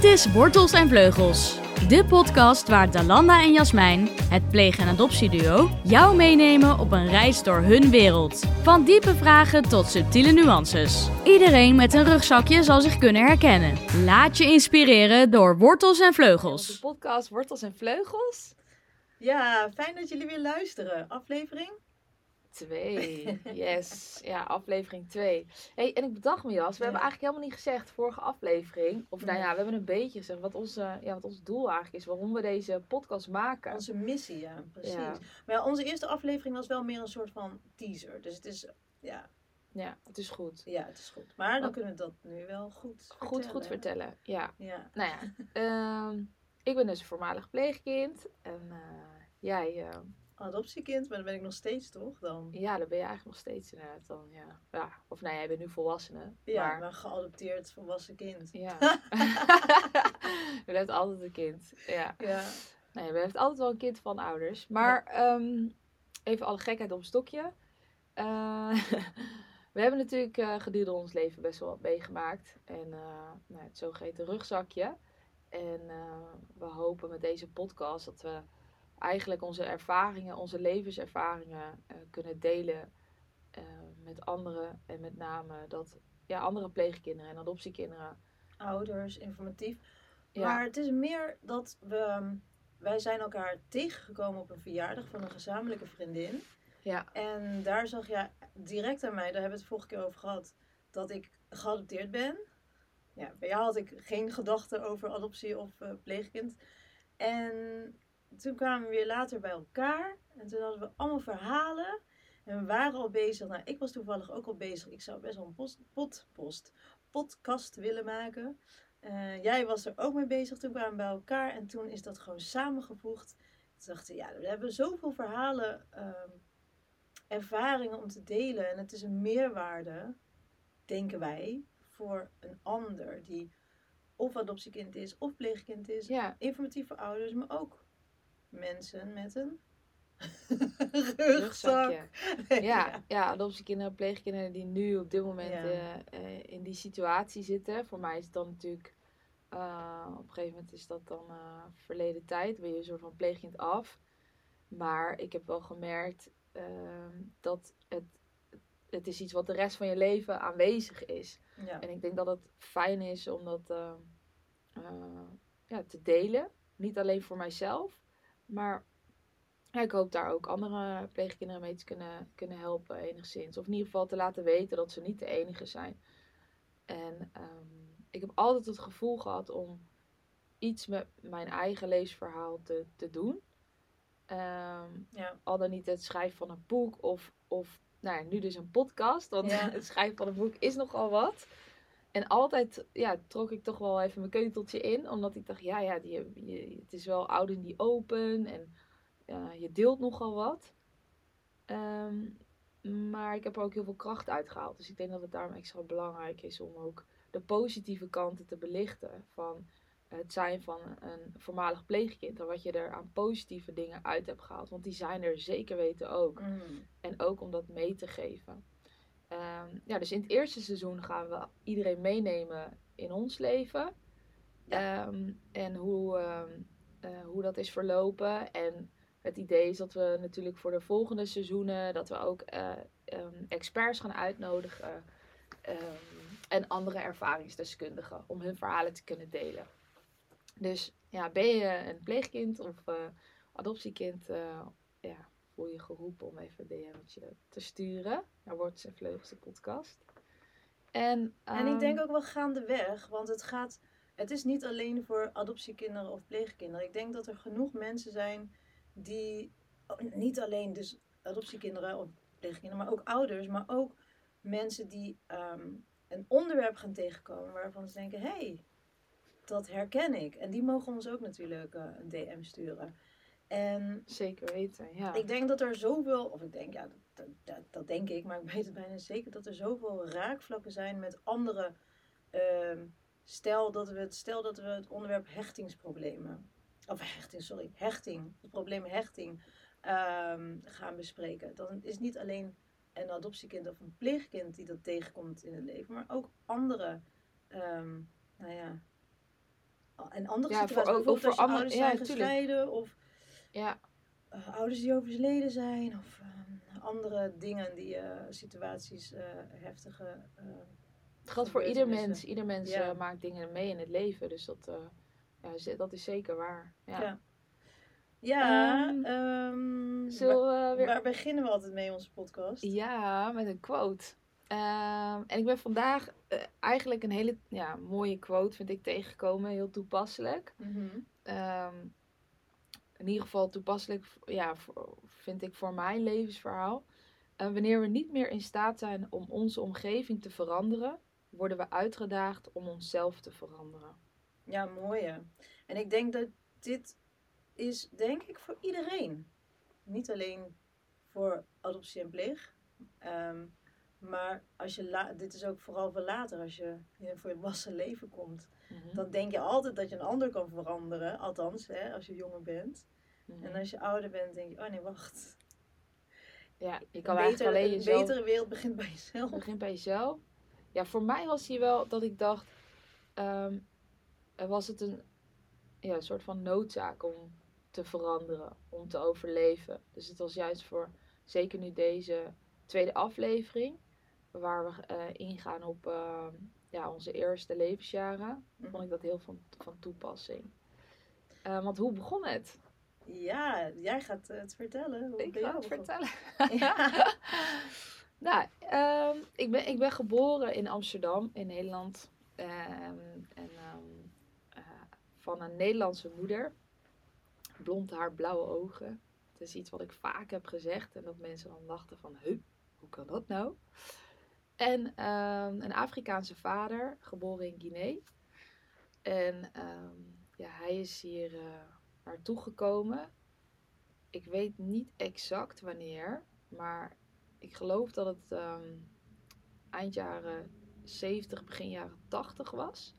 Dit is Wortels en Vleugels, de podcast waar Dalanda en Jasmijn, het pleeg- en adoptieduo, jou meenemen op een reis door hun wereld. Van diepe vragen tot subtiele nuances. Iedereen met een rugzakje zal zich kunnen herkennen. Laat je inspireren door Wortels en Vleugels. podcast Wortels en Vleugels. Ja, fijn dat jullie weer luisteren. Aflevering? Twee. Yes. Ja, aflevering 2. hey, en ik bedacht me, Jas, we hebben eigenlijk helemaal niet gezegd, vorige aflevering. Of nou ja, we hebben een beetje gezegd wat, onze, ja, wat ons doel eigenlijk is. Waarom we deze podcast maken. Onze missie, ja, precies. Ja. Maar ja, onze eerste aflevering was wel meer een soort van teaser. Dus het is, ja, Ja, het is goed. ja het is goed. Maar dan kunnen we dat nu wel goed vertellen. Goed, goed vertellen. Ja. Ja. Nou ja, ehm, ik ben dus een voormalig pleegkind. En eh, jij, eh, Adoptiekind, maar dan ben ik nog steeds toch dan? ja, dat ben je eigenlijk nog steeds inderdaad dan. Ja. ja. Of nou, jij bent nu volwassene. Ja, maar maar geadopteerd volwassen kind. Ja. je blijft altijd een kind. Ja. Ja. Nee, je blijft altijd wel een kind van ouders. Maar ehm, even alle gekheid op een stokje. Eh, we hebben natuurlijk eh gedurende ons leven best wel wat meegemaakt. En eh, nou, het zogeheten rugzakje. En we hopen met deze podcast dat we eigenlijk onze ervaringen, onze levenservaringen eh, kunnen delen eh, met anderen. En met name dat ja, andere pleegkinderen en adoptiekinderen Ouders, informatief. Ja. Maar het is meer dat we... Wij zijn elkaar tegengekomen op een verjaardag van een gezamenlijke vriendin. Ja. En daar zag je direct aan mij, daar hebben we het vorige keer over gehad, dat ik geadopteerd ben. Ja, bij jou had ik geen gedachten over adoptie of eh, pleegkind. En toen kwamen we weer later bij elkaar. En toen hadden we allemaal verhalen. En we waren al bezig. Nou, ik was toevallig ook al bezig. Ik zou best wel een post, pot, post, podcast willen maken. Eh, jij was er ook mee bezig. Toen kwamen we bij elkaar. En toen is dat gewoon samengevoegd. Toen dachten we, ja, we hebben zoveel verhalen, ehm, ervaringen om te delen. En het is een meerwaarde, denken wij, voor een ander die of adoptiekind is of pleegkind is. Ja, Informatieve ouders, maar ook mensen met een rugzak. rugzakje. Ja, ja, adoptiekinderen, pleegkinderen die nu op dit moment Ja. eh, eh, in die situatie zitten. Voor mij is het dan natuurlijk, eh, op een gegeven moment is dat dan verleden tijd. Ben je een soort van pleegkind af. Maar ik heb wel gemerkt ehm, dat het, het is iets wat de rest van je leven aanwezig is. Ja. En ik denk dat het fijn is om dat eh, eh, ja, te delen. Niet alleen voor mijzelf, maar ja, ik hoop daar ook andere pleegkinderen mee te kunnen, kunnen helpen enigszins. Of in ieder geval te laten weten dat ze niet de enige zijn. En ehm, ik heb altijd het gevoel gehad om iets met mijn eigen leesverhaal te, te doen. Ehm, Ja. al dan niet het schrijven van een boek of, of nou ja, nu dus een podcast. Want Ja. het schrijven van een boek is nogal wat. En altijd ja, trok ik toch wel even mijn keuteltje in. Omdat ik dacht, ja, ja die, je, het is wel oud en die open. En je deelt nogal wat. Ehm, maar ik heb er ook heel veel kracht uitgehaald. Dus ik denk dat het daarom extra belangrijk is om ook de positieve kanten te belichten. Van het zijn van een voormalig pleegkind. En wat je er aan positieve dingen uit hebt gehaald. Want die zijn er zeker weten ook. Mm. En ook om dat mee te geven. Ehm, ja, dus in het eerste seizoen gaan we iedereen meenemen in ons leven. Ehm, en hoe, ehm, eh, hoe dat is verlopen. En het idee is dat we natuurlijk voor de volgende seizoenen... dat we ook eh, experts gaan uitnodigen. en andere ervaringsdeskundigen om hun verhalen te kunnen delen. Dus ja, ben je een pleegkind of eh, adoptiekind... ja, voel je geroepen om even een DM'tje te sturen. Naar Wortels en Vleugels, de podcast. En, En ik denk ehm, ook wel gaandeweg, want het gaat. Het is niet alleen voor adoptiekinderen of pleegkinderen. Ik denk dat er genoeg mensen zijn die. oh, Niet alleen dus adoptiekinderen of pleegkinderen, maar ook ouders, maar ook mensen die ehm, een onderwerp gaan tegenkomen waarvan ze denken: hé, hey, dat herken ik. En die mogen ons ook natuurlijk eh, een DM sturen. En Zeker weten, ja. ik denk dat er zoveel, of ik denk, ja, dat, dat, dat, denk ik, maar ik weet het bijna zeker, dat er zoveel raakvlakken zijn met andere. ehm, stel, dat we het, stel dat we het onderwerp hechtingsproblemen, of hechting, sorry, hechting, het probleem hechting ehm, gaan bespreken. Dan is niet alleen een adoptiekind of een pleegkind die dat tegenkomt in het leven, maar ook andere, ehm, nou ja, en andere Ja, voor- situaties, ook- voor andere- ouders ja, zijn tuurlijk. gescheiden of Ja, eh, ouders die overleden zijn of eh, andere dingen die eh, situaties, eh, heftige. het geldt voor ieder mens. Ieder mens Ja. maakt dingen mee in het leven. Dus dat, ja, dat is zeker waar. Ja. Ja. Ja, Ehm, ehm, Zullen waar, we weer waar beginnen we altijd mee in onze podcast? Ja, met een quote. Ehm, en ik ben vandaag eigenlijk een hele ja, mooie quote, vind ik, tegengekomen. Heel toepasselijk. Mhm. Ehm, in ieder geval toepasselijk, ja, vind ik voor mijn levensverhaal. Eh, wanneer we niet meer in staat zijn om onze omgeving te veranderen, worden we uitgedaagd om onszelf te veranderen. Ja, mooi. hè. En ik denk dat dit is, denk ik, voor iedereen. Niet alleen voor adoptie en pleeg. Ehm, maar als je la- dit is ook vooral voor later, als je in een volwassen leven komt. Mhm. Dan denk je altijd dat je een ander kan veranderen. Althans, hè, als je jonger bent. Mhm. En als je ouder bent, denk je, oh nee, wacht. Ja, je kan een eigenlijk betere, alleen een jezelf... betere wereld begint bij jezelf. begin bij jezelf. Ja, voor mij was hier wel dat ik dacht, eh, was het een, ja, een soort van noodzaak om te veranderen, om te overleven. Dus het was juist voor, zeker nu deze tweede aflevering, waar we eh, ingaan op ehm, ja, onze eerste levensjaren, Mhm. vond ik dat heel van, van toepassing. Eh, want hoe begon het? Ja, jij gaat het vertellen. Hoe Ik ga het vertellen. Ja. nou, ehm, ik, ben, ik ben geboren in Amsterdam, in Nederland. Ehm, en eh, van een Nederlandse moeder. Blond haar, blauwe ogen. Het is iets wat ik vaak heb gezegd. En dat mensen dan dachten van, huh, hoe kan dat nou? En ehm, een Afrikaanse vader, geboren in Guinea. En ehm, ja, hij is hier eh, naartoe gekomen. Ik weet niet exact wanneer, maar ik geloof dat het ehm, eind jaren 70, begin jaren 80 was.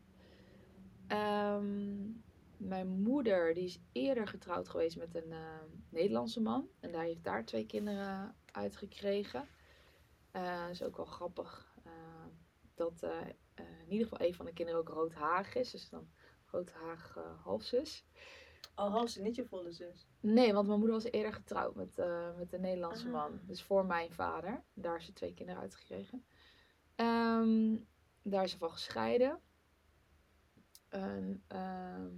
Mijn moeder die is eerder getrouwd geweest met een Nederlandse man. En daar heeft daar twee kinderen uitgekregen. Eh is ook wel grappig eh, dat eh, in ieder geval een van de kinderen ook roodharig is. Dus dan roodharig halfzus. Al had ze niet je volle zus. Nee, want mijn moeder was eerder getrouwd met, met een Nederlandse Ah. man. Dus voor mijn vader. Daar is ze twee kinderen uitgekregen. Ehm, daar is ze van gescheiden. En, ehm,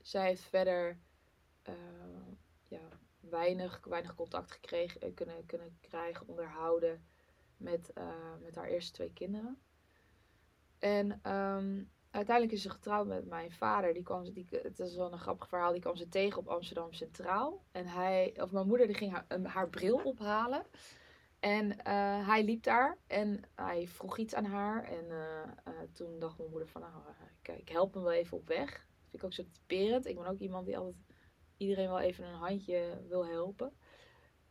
zij heeft verder ja, weinig, weinig contact gekregen, eh, kunnen, kunnen krijgen, onderhouden met, eh, met haar eerste twee kinderen. En ehm, uiteindelijk is ze getrouwd met mijn vader. Die kwam, die, het is wel een grappig verhaal. Die kwam ze tegen op Amsterdam Centraal. En hij, of mijn moeder, die ging haar, haar bril ophalen. En eh, hij liep daar en hij vroeg iets aan haar. En toen dacht mijn moeder van, nou, ik help hem wel even op weg. Dat vind ik ook zo typerend. Ik ben ook iemand die altijd iedereen wel even een handje wil helpen.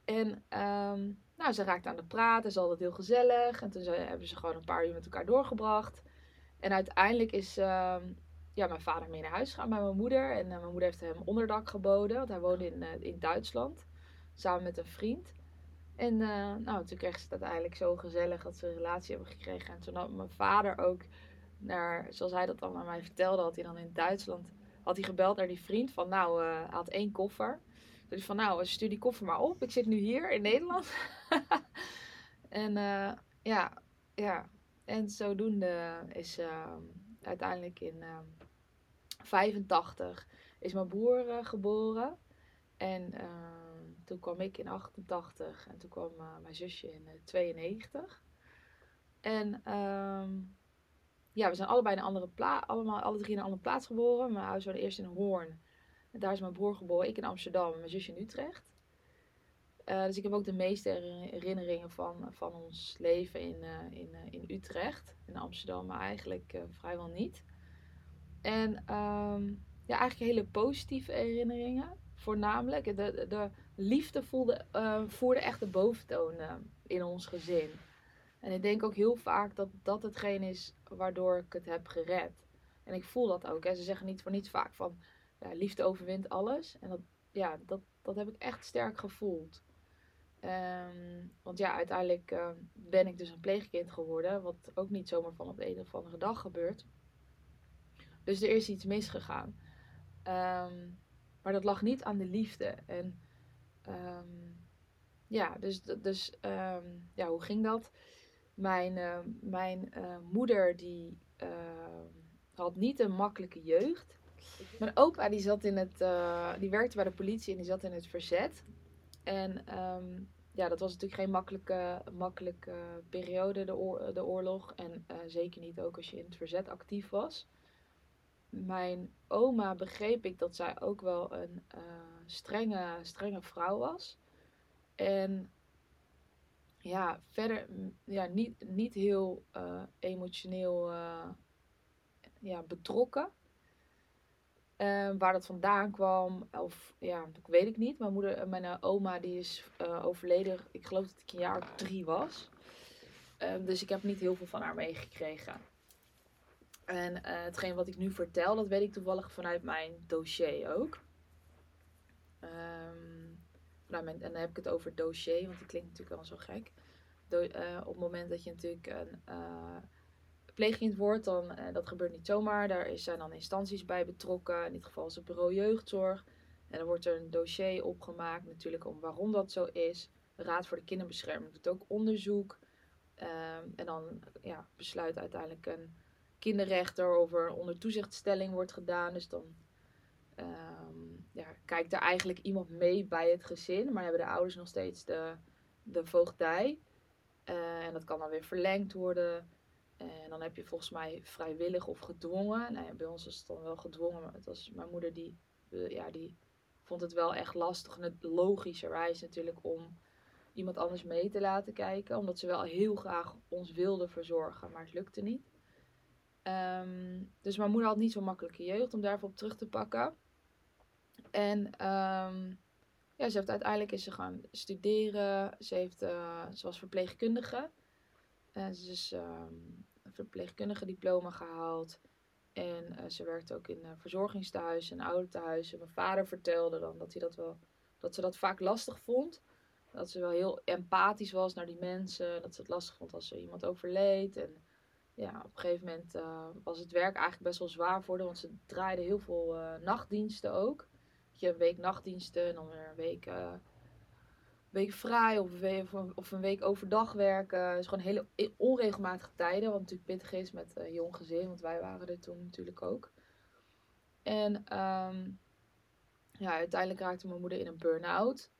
En ehm, nou, ze raakte aan de praat. Is altijd heel gezellig. En toen hebben ze gewoon een paar uur met elkaar doorgebracht. En uiteindelijk is ehm, ja, mijn vader mee naar huis gegaan met mijn moeder. En eh, mijn moeder heeft hem onderdak geboden. Want hij woonde in, eh, in Duitsland. Samen met een vriend. En eh, nou, toen kreeg ze het uiteindelijk zo gezellig dat ze een relatie hebben gekregen. En toen had mijn vader ook, naar, zoals hij dat dan aan mij vertelde, had hij dan in Duitsland had hij gebeld naar die vriend van, nou, eh, hij had één koffer. Dus van, nou, stuur die koffer maar op. Ik zit nu hier in Nederland. en eh, ja, ja. En zodoende is eh, uiteindelijk in eh 85 is mijn broer eh, geboren. En eh, toen kwam ik in 88 en toen kwam eh, mijn zusje in eh, 92. En ehm, ja, we zijn allebei in een andere plaats, allemaal alle drie in een andere plaats geboren. Mijn ouders waren eerst in Hoorn. En daar is mijn broer geboren, ik in Amsterdam en mijn zusje in Utrecht. Eh, dus ik heb ook de meeste herinner- herinneringen van, van ons leven in, eh, in, eh, in Utrecht. In Amsterdam, maar eigenlijk vrijwel niet. En ehm, ja, eigenlijk hele positieve herinneringen. Voornamelijk, de, de, de liefde voelde, voerde echt de boventoon in ons gezin. En ik denk ook heel vaak dat dat hetgeen is waardoor ik het heb gered. En ik voel dat ook. Hè. Ze zeggen niet voor niets vaak van liefde overwint alles. En dat, ja, dat, dat heb ik echt sterk gevoeld. Ehm, want ja, uiteindelijk eh, ben ik dus een pleegkind geworden. Wat ook niet zomaar van op de een of andere dag gebeurt. Dus er is iets misgegaan. Ehm, maar dat lag niet aan de liefde. En ehm, ja, dus, dus ehm, ja, hoe ging dat? Mijn, eh, mijn eh, moeder die had niet een makkelijke jeugd. Mijn opa die zat in het, eh, die werkte bij de politie en die zat in het verzet. En ja, dat was natuurlijk geen makkelijke, makkelijke periode, de, de oorlog. En zeker niet ook als je in het verzet actief was mijn oma begreep ik dat zij ook wel een strenge, strenge vrouw was. En ja, verder ja, niet, niet heel uh, emotioneel uh, ja, betrokken. waar dat vandaan kwam, of ja, dat weet ik niet. Mijn moeder, mijn oma, die is overleden. Ik geloof dat ik een jaar drie was. dus ik heb niet heel veel van haar meegekregen. En hetgeen wat ik nu vertel, dat weet ik toevallig vanuit mijn dossier ook. Um, en dan heb ik het over dossier, want die klinkt natuurlijk wel zo gek. uh, op het moment dat je natuurlijk een uh, pleegkind wordt, dan dat gebeurt niet zomaar. Daar zijn dan instanties bij betrokken. In dit geval is het bureau jeugdzorg. En dan wordt er een dossier opgemaakt, natuurlijk om waarom dat zo is. De Raad voor de Kinderbescherming doet ook onderzoek. Um, en dan ja, besluit uiteindelijk een kinderrechter of er onder toezichtstelling wordt gedaan. Dus dan um, ja, kijkt er eigenlijk iemand mee bij het gezin. Maar hebben de ouders nog steeds de, de voogdij. Uh, en dat kan dan weer verlengd worden. En dan heb je volgens mij vrijwillig of gedwongen. Nou ja, bij ons is het dan wel gedwongen. Maar het was mijn moeder die, uh, ja, die vond het wel echt lastig. En het logischerwijs natuurlijk om iemand anders mee te laten kijken. Omdat ze wel heel graag ons wilde verzorgen. Maar het lukte niet. Um, dus mijn moeder had niet zo'n makkelijke jeugd om daarvoor op terug te pakken. En um, ja, ze heeft uiteindelijk is ze gaan studeren. Ze, heeft, uh, was verpleegkundige. En ze is um, een verpleegkundige diploma gehaald. En uh, ze werkte ook in uh, verzorgingstehuizen en oudertehuizen. Mijn vader vertelde dan dat, hij dat, wel, dat ze dat vaak lastig vond. Dat ze wel heel empathisch was naar die mensen. Dat ze het lastig vond als er iemand overleed. En ja, op een gegeven moment uh, was het werk eigenlijk best wel zwaar voor haar. Want ze draaiden heel veel nachtdiensten ook. Je een week nachtdiensten en dan weer een week, uh, week vrij of een week, of een week overdag werken. Dus gewoon hele onregelmatige tijden. Wat natuurlijk pittig is met een jong gezin. Want wij waren er toen natuurlijk ook. En um, ja, uiteindelijk raakte mijn moeder in een burn-out.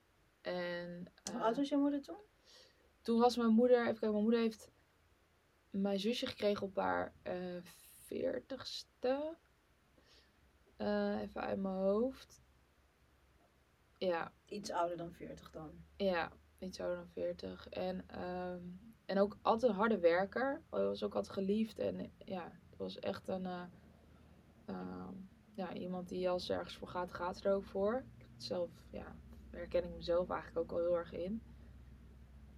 En, Hoe oud was je moeder toen? Toen was mijn moeder, even kijken, mijn moeder heeft mijn zusje gekregen op haar uh, veertigste. Uh, even uit mijn hoofd. Ja. Iets ouder dan 40 dan. Ja, iets ouder dan 40. En, um, en ook altijd een harde werker. Hij was ook altijd geliefd. En ja, het was echt een... Uh, uh, ja, iemand die als ergens voor gaat, gaat er ook voor. Zelf, ja, herken ik mezelf eigenlijk ook al heel erg in.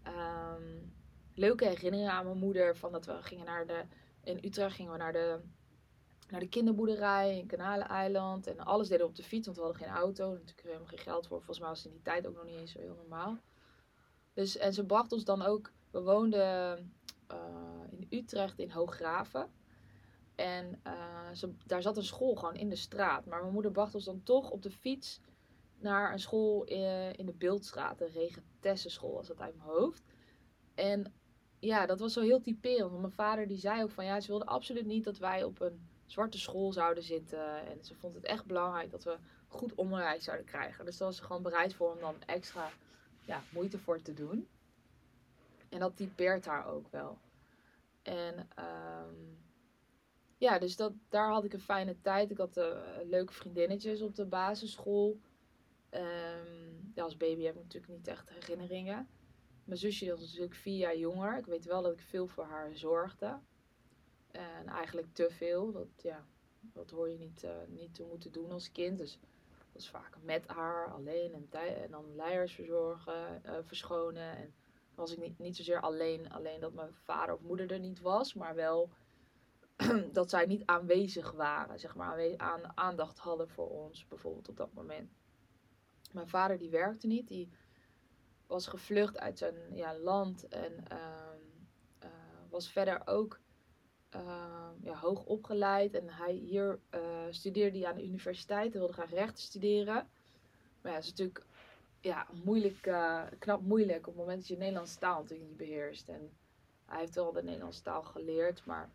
Um, leuke herinneringen aan mijn moeder. Van dat we gingen naar de. In Utrecht gingen we naar de, naar de kinderboerderij in Kanaleneiland. En alles deden we op de fiets, want we hadden geen auto. Natuurlijk helemaal geen geld voor. Volgens mij was het in die tijd ook nog niet eens zo heel normaal. Dus, en ze bracht ons dan ook. We woonden uh, in Utrecht in Hooggraven. En ze, daar zat een school gewoon in de straat. Maar mijn moeder bracht ons dan toch op de fiets naar een school in, in de Beeldstraat. De Regentessenschool was dat uit mijn hoofd. En ja, dat was zo heel typerend. Want mijn vader die zei ook van ja, ze wilde absoluut niet dat wij op een zwarte school zouden zitten. En ze vond het echt belangrijk dat we goed onderwijs zouden krijgen. Dus daar was ze gewoon bereid voor om dan extra ja, moeite voor te doen. En dat typeert haar ook wel. En um, ja, dus dat, daar had ik een fijne tijd. Ik had uh, leuke vriendinnetjes op de basisschool. Um, ja, als baby heb ik natuurlijk niet echt herinneringen. Mijn zusje was natuurlijk vier jaar jonger. Ik weet wel dat ik veel voor haar zorgde. En eigenlijk te veel. Dat, ja, dat hoor je niet, uh, niet te moeten doen als kind. Dus dat was vaak met haar alleen. En, en dan leiders verzorgen, uh, verschonen. En was ik niet, niet zozeer alleen, alleen dat mijn vader of moeder er niet was. Maar wel dat zij niet aanwezig waren. Zeg maar aan, aandacht hadden voor ons bijvoorbeeld op dat moment. Mijn vader die werkte niet. Die was gevlucht uit zijn ja, land en uh, uh, was verder ook uh, ja, hoog opgeleid. En hij hier uh, studeerde hij aan de universiteit. Hij wilde graag rechten studeren. Maar ja, het is natuurlijk ja, moeilijk, uh, knap moeilijk op het moment dat je Nederlandse taal natuurlijk niet beheerst. En hij heeft wel de Nederlandse taal geleerd, maar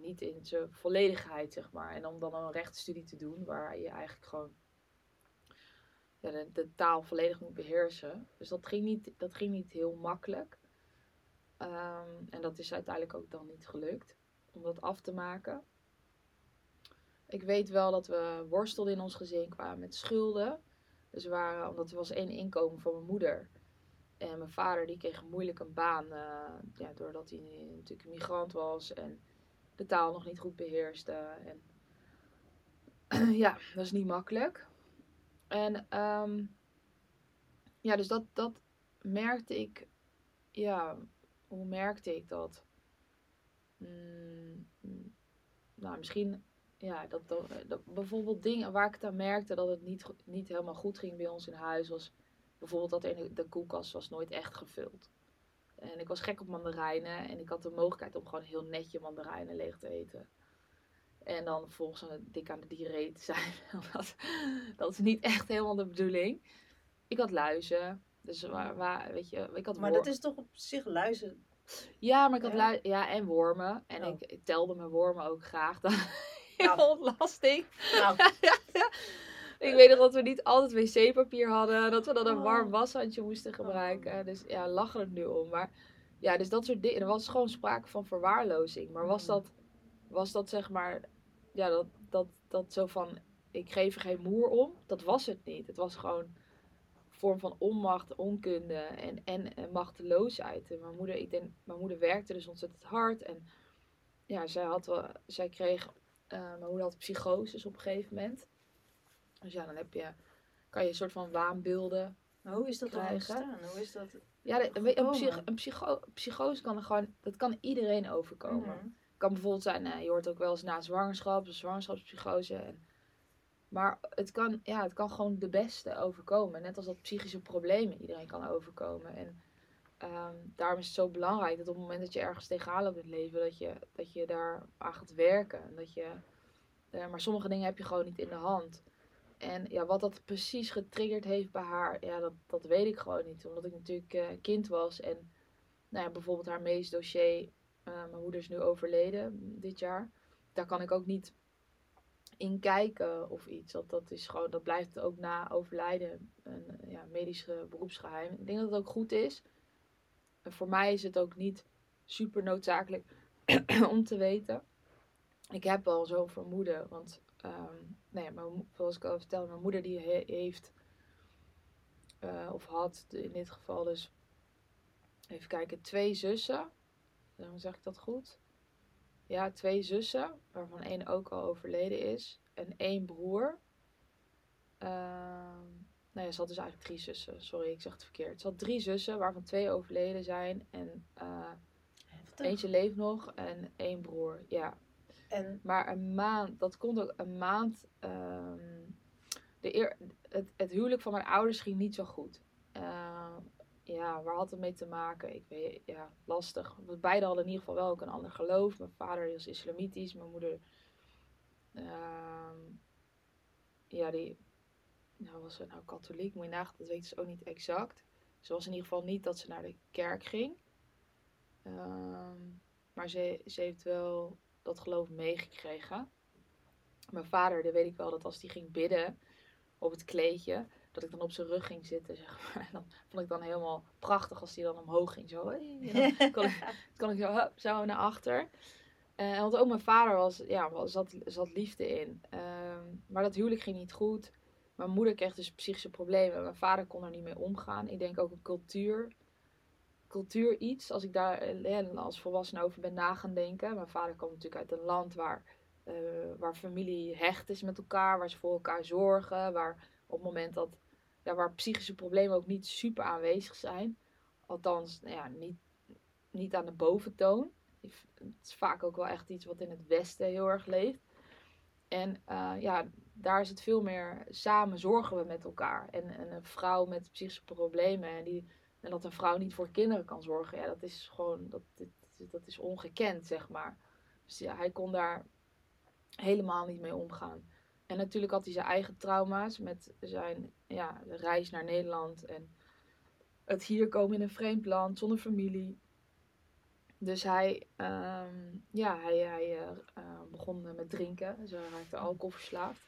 niet in zijn volledigheid, zeg maar. En om dan een rechtenstudie te doen, waar je eigenlijk gewoon de, taal volledig moet beheersen. Dus dat ging niet, dat ging niet heel makkelijk. Um, en dat is uiteindelijk ook dan niet gelukt om dat af te maken. Ik weet wel dat we worstelden in ons gezin qua met schulden. Dus waren, omdat er was één inkomen van mijn moeder. En mijn vader die kreeg moeilijk een baan. Uh, ja, doordat hij natuurlijk een migrant was. En de taal nog niet goed beheerste. En ja, dat is niet makkelijk. En um, ja, dus dat, dat merkte ik. Ja, hoe merkte ik dat? Mm, nou, misschien ja, dat, dat, bijvoorbeeld dingen waar ik het aan merkte dat het niet, niet helemaal goed ging bij ons in huis was bijvoorbeeld dat de, de koelkast was nooit echt gevuld. En ik was gek op mandarijnen en ik had de mogelijkheid om gewoon heel netje mandarijnen leeg te eten. En dan vervolgens een dik aan de diarree te zijn. dat, dat is niet echt helemaal de bedoeling. Ik had luizen. Dus waar, waar weet je, ik had Maar dat is toch op zich luizen? Ja, maar ik had ja. En wormen. En oh. ik, ik, telde mijn wormen ook graag. Dan heel nou. lastig. Nou. Ik weet nog dat we niet altijd wc-papier hadden. Dat we dan een warm oh. washandje moesten gebruiken. Dus ja, lachen het nu om. Maar ja, dus dat soort dingen. Er was gewoon sprake van verwaarlozing. Maar was mm. dat, was dat zeg maar, ja, dat, dat, dat zo van, ik geef er geen moer om. Dat was het niet. Het was gewoon vorm van onmacht, onkunde en, en, machteloosheid. En mijn moeder, ik denk, mijn moeder werkte dus ontzettend hard. En ja, zij, had wel, zij kreeg, uh, mijn moeder had psychoses op een gegeven moment. Dus ja, dan heb je, kan je een soort van waanbeelden maar hoe is dat dan ontstaan? Hoe is dat Ja, een, een, psych, een psycho, psychose kan er gewoon, dat kan iedereen overkomen. Mhm. kan bijvoorbeeld zijn, uh, je hoort ook wel eens na zwangerschap, zwangerschapspsychose. En, maar het kan, ja, het kan gewoon de beste overkomen. Net als dat psychische problemen iedereen kan overkomen. En um, daarom is het zo belangrijk dat op het moment dat je ergens tegenaan loopt in het leven, dat je, dat je daar aan gaat werken. En dat je, uh, maar sommige dingen heb je gewoon niet in de hand. En ja, wat dat precies getriggerd heeft bij haar, ja, dat, dat weet ik gewoon niet. Omdat ik natuurlijk uh, kind was en nou ja, bijvoorbeeld haar medisch dossier, uh, mijn moeder is nu overleden dit jaar. Daar kan ik ook niet in kijken of iets. Dat, dat, is gewoon, dat blijft ook na overlijden een ja, medisch beroepsgeheim. Ik denk dat het ook goed is. Voor mij is het ook niet super noodzakelijk om te weten. Ik heb wel zo'n vermoeden, want um, nee, mijn, zoals ik al vertelde, mijn moeder die heeft, uh, of had in dit geval dus, even kijken, twee zussen. Dan zeg ik dat goed? Ja, twee zussen, waarvan één ook al overleden is. En één broer. Uh, nee, ze had dus eigenlijk drie zussen. Sorry, ik zeg het verkeerd. Ze had drie zussen, waarvan twee overleden zijn. En uh, eentje leeft nog en één broer. Ja, en... Maar een maand, dat komt ook een maand. Um, de eer, het, het huwelijk van mijn ouders ging niet zo goed. Uh, ja, waar had het mee te maken? Ik weet, ja, lastig. We beide hadden in ieder geval wel ook een ander geloof. Mijn vader is islamitisch, mijn moeder. Uh, ja, die. Nou, was ze nou katholiek? Moet je nagaan, dat weet ze ook niet exact. Ze was in ieder geval niet dat ze naar de kerk ging. Uh, maar ze, ze heeft wel dat geloof meegekregen. Mijn vader, dat weet ik wel, dat als die ging bidden op het kleedje, dat ik dan op zijn rug ging zitten, zeg maar. En dan vond ik dan helemaal prachtig als hij dan omhoog ging. Zo, dan kon ik, kon ik zo, hup, zo naar achter. Uh, want ook mijn vader was, ja, was, zat, zat liefde in. Uh, maar dat huwelijk ging niet goed. Mijn moeder kreeg dus psychische problemen. Mijn vader kon er niet mee omgaan. Ik denk ook een cultuur cultuur iets. Als ik daar eh, als volwassene over ben na gaan denken. Mijn vader komt natuurlijk uit een land waar, uh, waar familie hecht is met elkaar. Waar ze voor elkaar zorgen. Waar op het moment dat, waar psychische problemen ook niet super aanwezig zijn. Althans, nou ja, niet, niet aan de boventoon. Het is vaak ook wel echt iets wat in het Westen heel erg leeft. En uh, ja, daar is het veel meer samen zorgen we met elkaar. En, en een vrouw met psychische problemen, en die en dat een vrouw niet voor kinderen kan zorgen, ja, dat is gewoon, dat, dat, dat is ongekend, zeg maar. Dus ja, hij kon daar helemaal niet mee omgaan. En natuurlijk had hij zijn eigen trauma's met zijn ja, de reis naar Nederland en het hier komen in een vreemd land zonder familie. Dus hij, ehm, ja, hij, hij eh, eh, begon met drinken. Dus hij raakte alcoholverslaafd.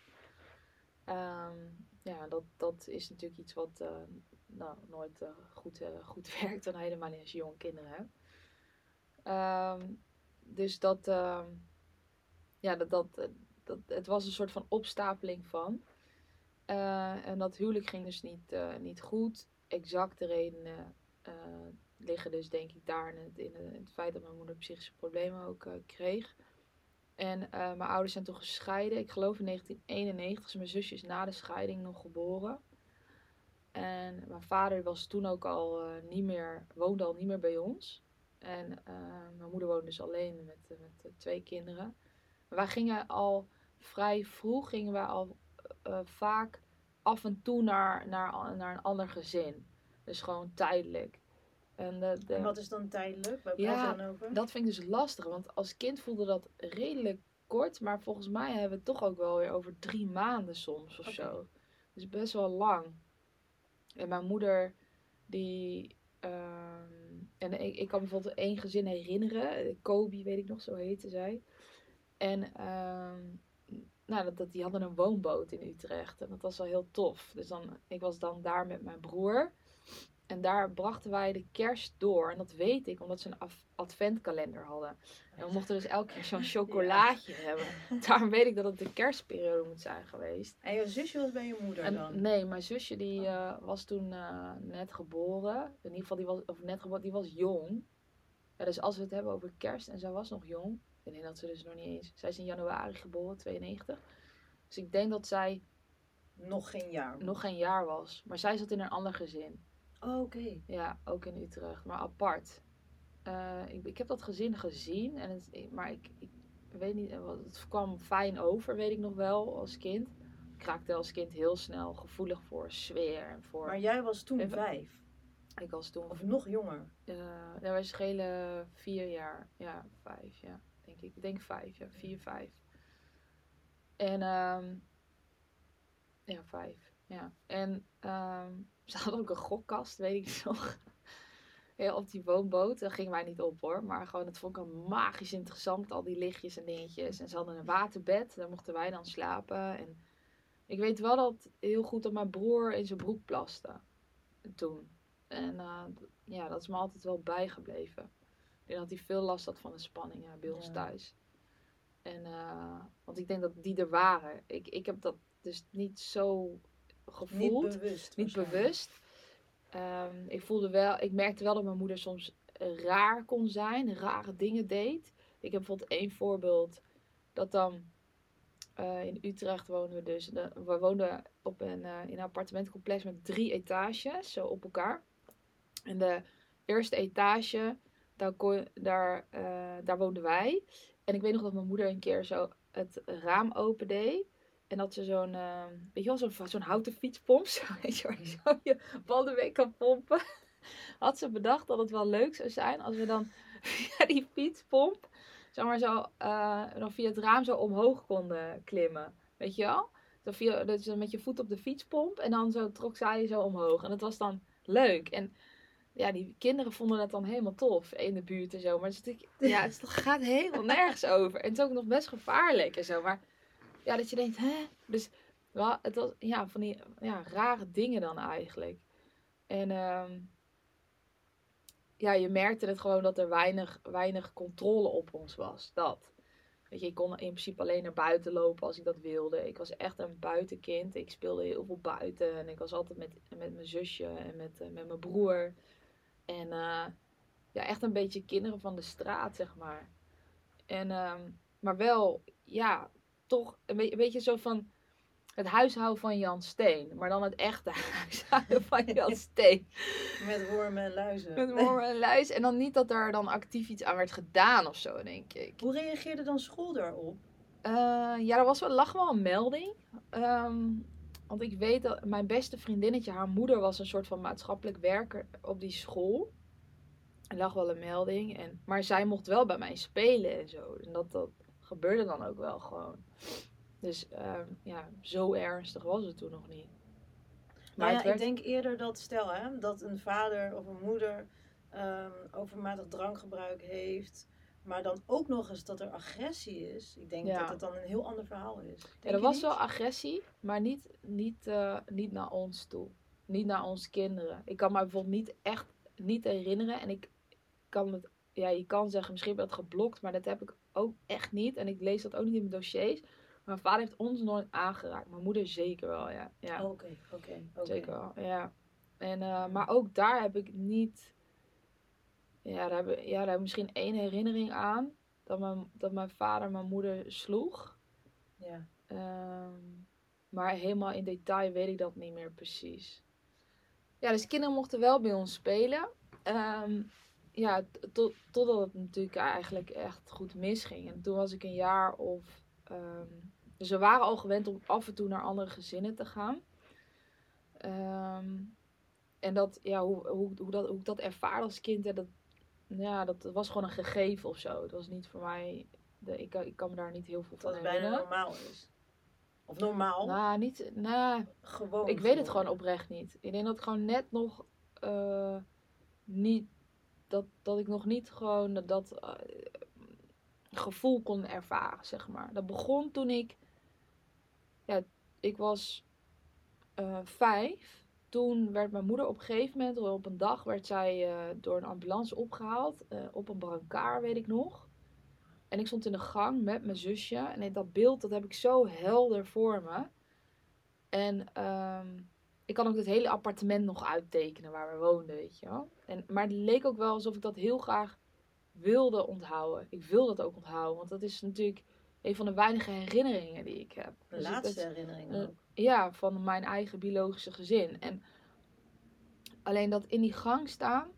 Ehm, ja, dat, dat is natuurlijk iets wat eh, nou, nooit goed, goed werkt. En helemaal niet als je jonge kinderen hebt. Ehm, dus dat, ja, dat, dat, het was een soort van opstapeling van. en dat huwelijk ging dus niet, niet goed. Exacte redenen liggen dus denk ik daar in het, in het, feit dat mijn moeder psychische problemen ook uh, kreeg. En uh, mijn ouders zijn toen gescheiden. Ik geloof in 1991. Dus mijn zusje is na de scheiding nog geboren. En mijn vader was toen ook al uh, niet meer, woonde al niet meer bij ons. En mijn moeder woonde dus alleen met, met twee kinderen. Wij gingen al vrij vroeg, gingen wij al vaak af en toe naar, naar, naar een ander gezin. Dus gewoon tijdelijk. En, de, de... wat is dan tijdelijk? Waar ja, dan over? dat vind ik dus lastig. Want als kind voelde dat redelijk kort. Maar volgens mij hebben we het toch ook wel weer over drie maanden soms of zo. Dus best wel lang. En mijn moeder, die... Ehm, en ik, ik kan bijvoorbeeld één gezin herinneren. Kobe, weet ik nog, zo heette zij. En um, nou, dat, dat, die hadden een woonboot in Utrecht. En dat was wel heel tof. Dus dan, ik was dan daar met mijn broer. En daar brachten wij de kerst door. En dat weet ik, omdat ze een adventkalender hadden. En we mochten dus elke keer zo'n chocolaatje hebben. Daarom weet ik dat het de kerstperiode moet zijn geweest. En je zusje was bij je moeder dan? nee, mijn zusje die oh. eh, was toen uh, net geboren. In ieder geval, die was, of net geboren, die was jong. Ja, dus als we het hebben over kerst en zij was nog jong. Ik denk dat ze dus nog niet eens... Zij is in januari geboren, 92. Dus ik denk dat zij... Nog geen jaar. Nog geen jaar was. Maar zij zat in een ander gezin. Oh, oké. Ja, ook in Utrecht, maar apart. Uh, ik, ik heb dat gezin gezien, en het, maar ik, ik weet niet, het kwam fijn over, weet ik nog wel, als kind. Ik raakte als kind heel snel gevoelig voor sfeer. En voor, maar jij was toen vijf? Ik was toen... Of nog jonger? Uh, wij was schelen vier jaar. Ja, vijf, ja. Ik. Denk vijf, ja. Vier, vijf. En, um, ja, vijf. Ja. En, um, ze hadden ook een gokkast, weet ik nog. Ja, op die woonboot. Daar gingen wij niet op hoor. Maar gewoon, het vond ik al magisch interessant. Al die lichtjes en dingetjes. En ze hadden een waterbed. Daar mochten wij dan slapen. En ik weet wel dat heel goed dat mijn broer in zijn broek plaste. Toen. En uh, ja, dat is me altijd wel bijgebleven. Ik denk dat hij veel last had van de spanningen bij ons thuis. En, uh, want ik denk dat die er waren. Ik, ik heb dat dus niet zo gevoeld. Niet bewust. Niet bewust. Um, ik voelde wel, ik merkte wel dat mijn moeder soms raar kon zijn, rare dingen deed. Ik heb bijvoorbeeld één voorbeeld dat dan uh, in Utrecht wonen we dus. we woonden op een, uh, in een appartementencomplex met drie etages, zo op elkaar. En de eerste etage, daar, kon, daar, uh, daar woonden wij. En ik weet nog dat mijn moeder een keer zo het raam open deed. En dat ze zo'n, uh, weet je wel, zo'n, zo'n houten fietspomp, zo, weet je, waar je zo je banden mee kan pompen. Had ze bedacht dat het wel leuk zou zijn als we dan via die fietspomp, zeg maar zo, uh, dan via het raam zo omhoog konden klimmen. Weet je wel? Zo via, dus met je voet op de fietspomp en dan zo trok zij zo omhoog. En dat was dan leuk. En ja, die kinderen vonden het dan helemaal tof in de buurt en zo. Maar ja, het gaat helemaal nergens over. En het is ook nog best gevaarlijk en zo. Maar ja, dat je denkt, hè? Dus wel, het was ja, van die ja, rare dingen dan eigenlijk. En um, ja, je merkte het gewoon dat er weinig, weinig controle op ons was. Dat. Weet je, ik kon in principe alleen naar buiten lopen als ik dat wilde. Ik was echt een buitenkind. Ik speelde heel veel buiten. En ik was altijd met, met mijn zusje en met, uh, met mijn broer. En uh, ja, echt een beetje kinderen van de straat, zeg maar. En, um, maar wel, ja, toch een, beetje, een beetje zo van het huishouden van Jan Steen. Maar dan het echte huishouden van Jan Steen. Met wormen en luizen. Met wormen en luizen. En dan niet dat er dan actief iets aan werd gedaan of zo, denk ik. Hoe reageerde dan school daarop? Uh, ja, er was wel, lag wel een melding. Um, want ik weet dat mijn beste vriendinnetje, haar moeder was een soort van maatschappelijk werker op die school. Er lag wel een melding. En, maar zij mocht wel bij mij spelen en zo. En dat, dat gebeurde dan ook wel gewoon. Dus ehm, ja, zo ernstig was het toen nog niet. Maar ja, het werd- ik denk eerder dat stel hè, dat een vader of een moeder ehm, overmatig drankgebruik heeft, maar dan ook nog eens dat er agressie is. Ik denk Ja. dat het dan een heel ander verhaal is. Denk Ja, er was niet? wel agressie, maar niet, niet, eh, niet naar ons toe. Niet naar onze kinderen. Ik kan me bijvoorbeeld niet echt niet herinneren. En ik kan het, ja, je kan zeggen, misschien heb je dat geblokt, maar dat heb ik ook echt niet. En ik lees dat ook niet in mijn dossiers. Mijn vader heeft ons nooit aangeraakt. Mijn moeder zeker wel, ja. ja. Oké, oké, oké. Zeker wel, ja. En, eh, maar ook daar heb ik niet... Ja, daar heb, ik- ja, daar heb ik misschien één herinnering aan. Dat mijn, dat mijn vader mijn moeder sloeg. Ja. Ehm, maar helemaal in detail weet ik dat niet meer precies. Ja, dus kinderen mochten wel bij ons spelen. Ehm, ja, tot, totdat het natuurlijk eigenlijk echt goed misging. En toen was ik een jaar of... ehm, dus we waren al gewend om af en toe naar andere gezinnen te gaan. En dat, ja, hoe, hoe, hoe, dat, hoe ik dat ervaar als kind, ja, dat, ja, dat was gewoon een gegeven of zo. Het was niet voor mij... De, ik, kan- ik kan me daar niet heel veel Dat van het bijna herinneren. normaal is. Of normaal, Nou, niet. Nou, gewoon. ik weet het gewoon oprecht niet. Ik denk dat ik gewoon net nog eh, niet. Dat, dat ik nog niet gewoon dat, dat eh, gevoel kon ervaren, zeg maar. Dat begon toen ik. Ja, ik was eh, vijf. Toen werd mijn moeder op een gegeven moment, op een dag, werd zij eh, door een ambulance opgehaald. eh, op een brancard, weet ik nog. En ik stond in de gang met mijn zusje. En dat beeld, dat heb ik zo helder voor me. En ehm, ik kan ook het hele appartement nog uittekenen waar we woonden, weet je wel. En, maar het leek ook wel alsof ik dat heel graag wilde onthouden. Ik wil dat ook onthouden, want dat is natuurlijk een van de weinige herinneringen die ik heb. De Dus laatste het- herinnering eh, ook. ja, van mijn eigen biologische gezin. En alleen dat in die gang staan,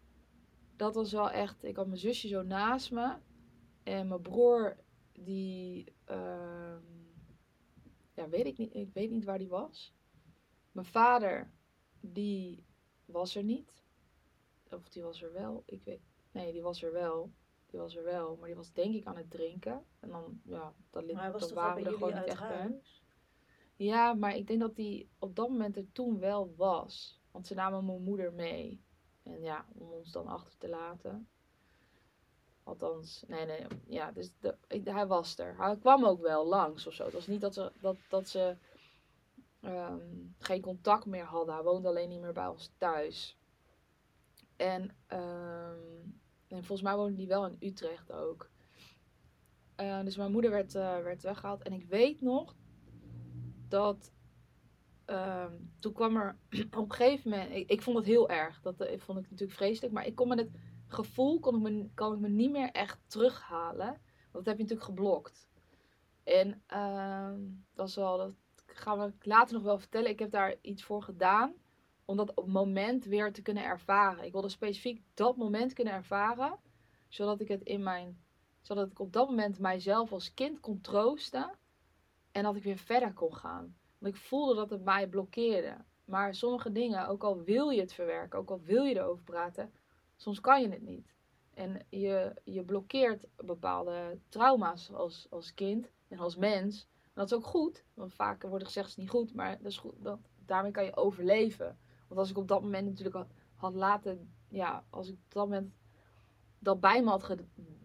dat was wel echt. Ik had mijn zusje zo naast me. En mijn broer, die. ehm, ja, weet ik niet. Ik weet niet waar die was. Mijn vader, die was er niet. Of die was er wel. Ik weet. Nee, die was er wel. Die was er wel. Maar die was denk ik aan het drinken. En dan, ja, dat, li- Maar was waren we er gewoon niet uit echt bij. Ja, maar ik denk dat die op dat moment er toen wel was. Want ze namen mijn moeder mee. En ja, om ons dan achter te laten. Althans, nee, nee, ja, dus de, ik- hij was er. Hij kwam ook wel langs of zo. Het was niet dat ze, dat, dat ze ehm, geen contact meer hadden. Hij woonde alleen niet meer bij ons thuis. En, ehm, en volgens mij woonde hij wel in Utrecht ook. Eh, dus mijn moeder werd, eh, werd weggehaald. En ik weet nog dat ehm, toen kwam er op een gegeven moment. Ik, ik vond het heel erg. Dat eh, vond ik natuurlijk vreselijk. Maar ik kon me het gevoel kon ik me, kan ik me niet meer echt terughalen. Want dat heb je natuurlijk geblokt. En ehm, dat is wel. Dat gaan we later nog wel vertellen. Ik heb daar iets voor gedaan. Om dat moment weer te kunnen ervaren. Ik wilde specifiek dat moment kunnen ervaren. Zodat ik het in mijn. Zodat ik op dat moment mijzelf als kind kon troosten. En dat ik weer verder kon gaan. Want ik voelde dat het mij blokkeerde. Maar sommige dingen, ook al wil je het verwerken, ook al wil je erover praten, soms kan je het niet. En je, je blokkeert bepaalde trauma's als, als kind en als mens. En dat is ook goed, want vaak wordt gezegd het is niet goed, maar dat is goed, dat, daarmee kan je overleven. Want als ik op dat moment natuurlijk had, laten, ja, als ik op dat moment dat bij me had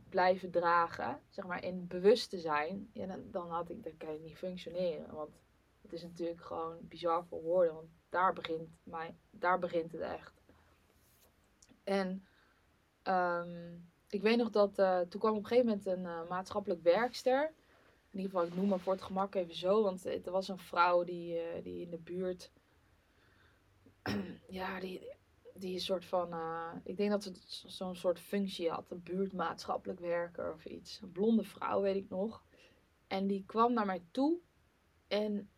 blijven dragen, zeg maar in bewust te zijn, ja, dan, dan had ik, dan kan je niet functioneren. Want het is natuurlijk gewoon bizar voor woorden, want daar begint, mijn, daar begint het echt. En ehm, ik weet nog dat eh, toen kwam op een gegeven moment een eh, maatschappelijk werkster. In ieder geval, ik noem maar voor het gemak even zo, want het was een vrouw die, eh, die in de buurt, ja, die, die een soort van, eh, ik denk dat ze zo- zo'n soort functie had, een buurtmaatschappelijk werker of iets. Een blonde vrouw, weet ik nog. En die kwam naar mij toe en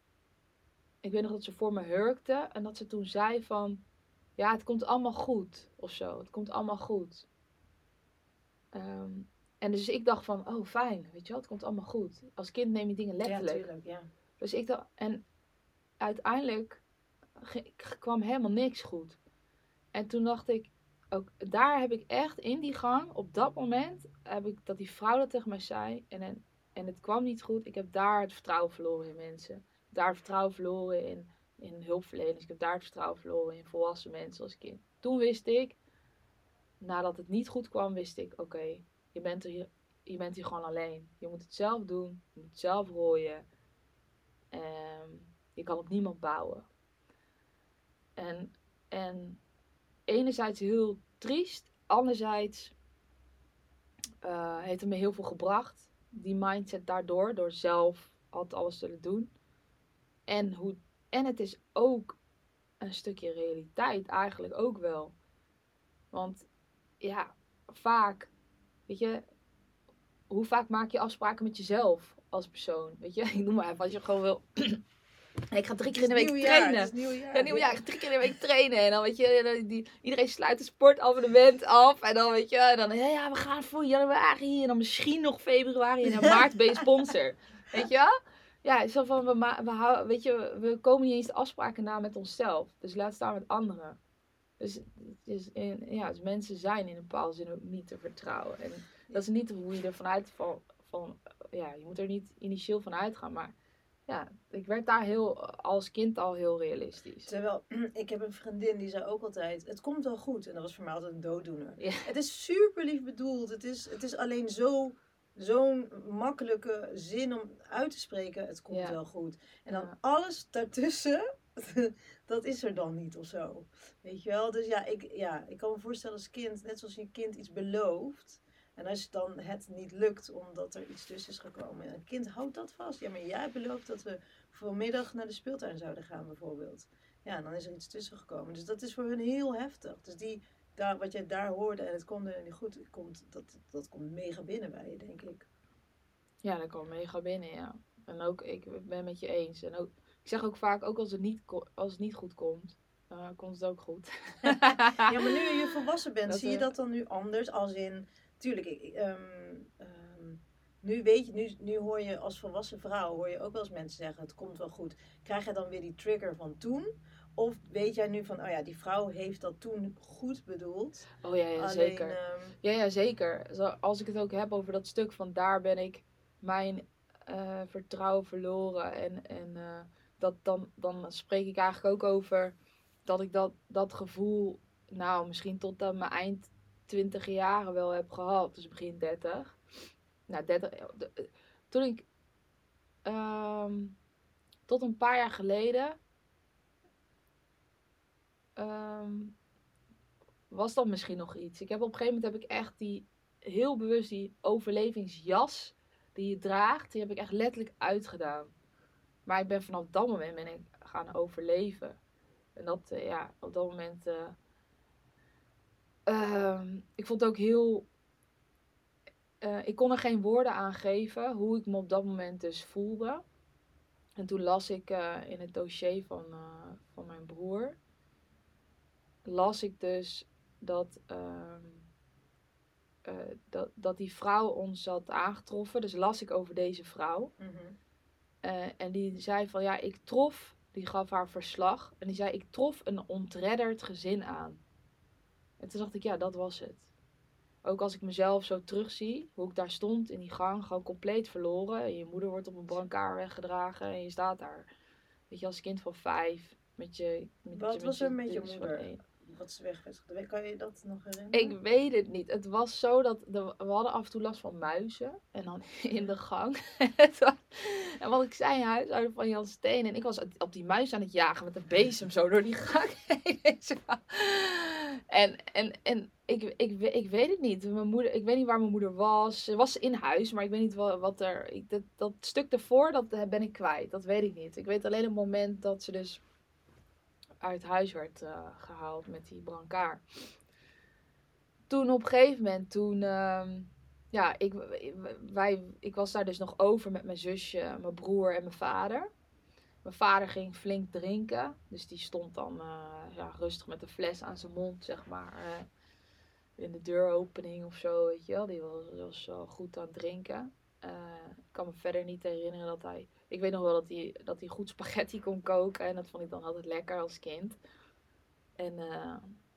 ik weet nog dat ze voor me hurkte en dat ze toen zei van, ja, het komt allemaal goed of zo. Het komt allemaal goed. Ehm, en dus ik dacht van, oh fijn, weet je wel, het komt allemaal goed. Als kind neem je dingen Ja, letterlijk. tuurlijk, ja. Dus ik dacht, en uiteindelijk kwam helemaal niks goed. En toen dacht ik, ook, daar heb ik echt in die gang, op dat moment, heb ik dat die vrouw dat tegen mij zei. En, en, het kwam niet goed. Ik heb daar het vertrouwen verloren in mensen. Daar het vertrouwen verloren in, in hulpverleners. Ik heb daar het vertrouwen verloren in volwassen mensen als kind. Toen wist ik, nadat het niet goed kwam, wist ik, oké, je bent hier, je bent hier gewoon alleen. Je moet het zelf doen. Je moet het zelf rooien. Ehm, je kan op niemand bouwen. En, en enerzijds heel triest. Anderzijds eh, heeft het me heel veel gebracht. Die mindset daardoor. Door zelf altijd alles te doen. En, hoe, en het is ook een stukje realiteit eigenlijk ook wel. Want ja, vaak, weet je, hoe vaak maak je afspraken met jezelf als persoon? Weet je, ik noem maar even, als je gewoon wil. Ik ga drie keer in de week trainen. Het is nieuwjaar. Ja, nieuwjaar, ik ga drie keer in de week trainen. En dan weet je, die, iedereen sluit een sportabonnement af. En dan weet je, en dan, ja, we gaan voor januari. En dan misschien nog februari. En in maart ben je sponsor. Weet je? Ja, zo van, we, we, houden, weet je, we komen niet eens de afspraken na met onszelf. Dus laat staan met anderen. Dus, dus, ja, dus mensen zijn in een bepaalde zin ook niet te vertrouwen. En dat is niet hoe je er vanuit van, van ja, je moet er niet initieel van uitgaan, maar ja, ik werd daar heel, als kind al heel realistisch. Terwijl, ik heb een vriendin die zei ook altijd, het komt wel goed. En dat was voor mij altijd een dooddoener. Het is super lief bedoeld. Het is, het is alleen zo, zo'n makkelijke zin om uit te spreken, het komt wel goed. En dan alles daartussen, dat is er dan niet of zo. Weet je wel? Dus ja ik, ja, ik kan me voorstellen als kind, net zoals je een kind iets belooft. En als dan het niet lukt omdat er iets tussen is gekomen. En een kind houdt dat vast. Ja, maar jij belooft dat we vanmiddag naar de speeltuin zouden gaan bijvoorbeeld. Ja, en dan is er iets tussen gekomen. Dus dat is voor hun heel heftig. Dus die, daar, wat jij daar hoorde en het komt er niet goed, komt, dat, dat komt mega binnen bij je, denk ik. Ja, dat komt mega binnen, ja. En ook, ik ben met je eens. En ook, ik zeg ook vaak, ook als het niet, als het niet goed komt, uh, komt het ook goed. ja, maar nu je volwassen bent, zie je dat dan nu anders? Als in, tuurlijk, ik, ehm, ehm, nu weet je, nu, nu hoor je als volwassen vrouw, hoor je ook wel eens mensen zeggen, het komt wel goed. Krijg je dan weer die trigger van toen? Of weet jij nu van, oh ja, die vrouw heeft dat toen goed bedoeld? Oh ja, ja zeker. Um... Ja, ja, zeker. Als ik het ook heb over dat stuk van daar ben ik mijn uh, vertrouwen verloren. En, en uh, dat, dan, dan spreek ik eigenlijk ook over dat ik dat, dat gevoel, nou, misschien tot aan mijn eind twintig jaren wel heb gehad. Dus begin 30. Nou, 30. Eh, toen ik. Um, tot een paar jaar geleden. Um, was dat misschien nog iets. Ik heb op een gegeven moment heb ik echt die. Heel bewust die overlevingsjas die je draagt, die heb ik echt letterlijk uitgedaan. Maar ik ben vanaf dat moment ben ik gaan overleven. En dat, uh, ja, op dat moment. Uh, ik vond het ook heel. Uh, ik kon er geen woorden aan geven hoe ik me op dat moment dus voelde. En toen las ik in het dossier van, van mijn broer. Las ik dus dat. Ehm, dat, dat die vrouw ons had aangetroffen. Dus las ik over deze vrouw. Mm -hmm. Uh, en die zei van ja, ik trof, die gaf haar verslag. En die zei, ik trof een ontredderd gezin aan. En toen dacht ik, ja, dat was het. Ook als ik mezelf zo terugzie, hoe ik daar stond in die gang, gewoon compleet verloren. En je moeder wordt op een brancard weggedragen en je staat daar. Weet je, als kind van vijf. Met je, met Wat je, was er met je moeder? Wat is wegwedstrijd? Kan je dat nog herinneren? Ik weet het niet. Het was zo dat de, we hadden af en toe last van muizen. En dan in de gang. en wat ik zei, huishouden van Jan Steen. En ik was op die muis aan het jagen met een bezem zo door die gang heen. En en, en ik, ik, ik weet het niet. Mijn moeder, ik weet niet waar mijn moeder was. Ze was in huis, maar ik weet niet wat, wat er... Ik, dat, dat stuk ervoor, dat ben ik kwijt. Dat weet ik niet. Ik weet alleen het moment dat ze dus uit huis werd uh, gehaald met die brancard. Toen op een gegeven moment, toen, uh, ja, ik, wij, ik was daar dus nog over met mijn zusje, mijn broer en mijn vader. Mijn vader ging flink drinken, dus die stond dan uh, ja, rustig met een fles aan zijn mond, zeg maar, uh, in de deuropening of zo, weet je wel. Die was, was goed aan het drinken. ik kan me verder niet herinneren dat hij ik weet nog wel dat hij, dat hij goed spaghetti kon koken. En dat vond ik dan altijd lekker als kind. En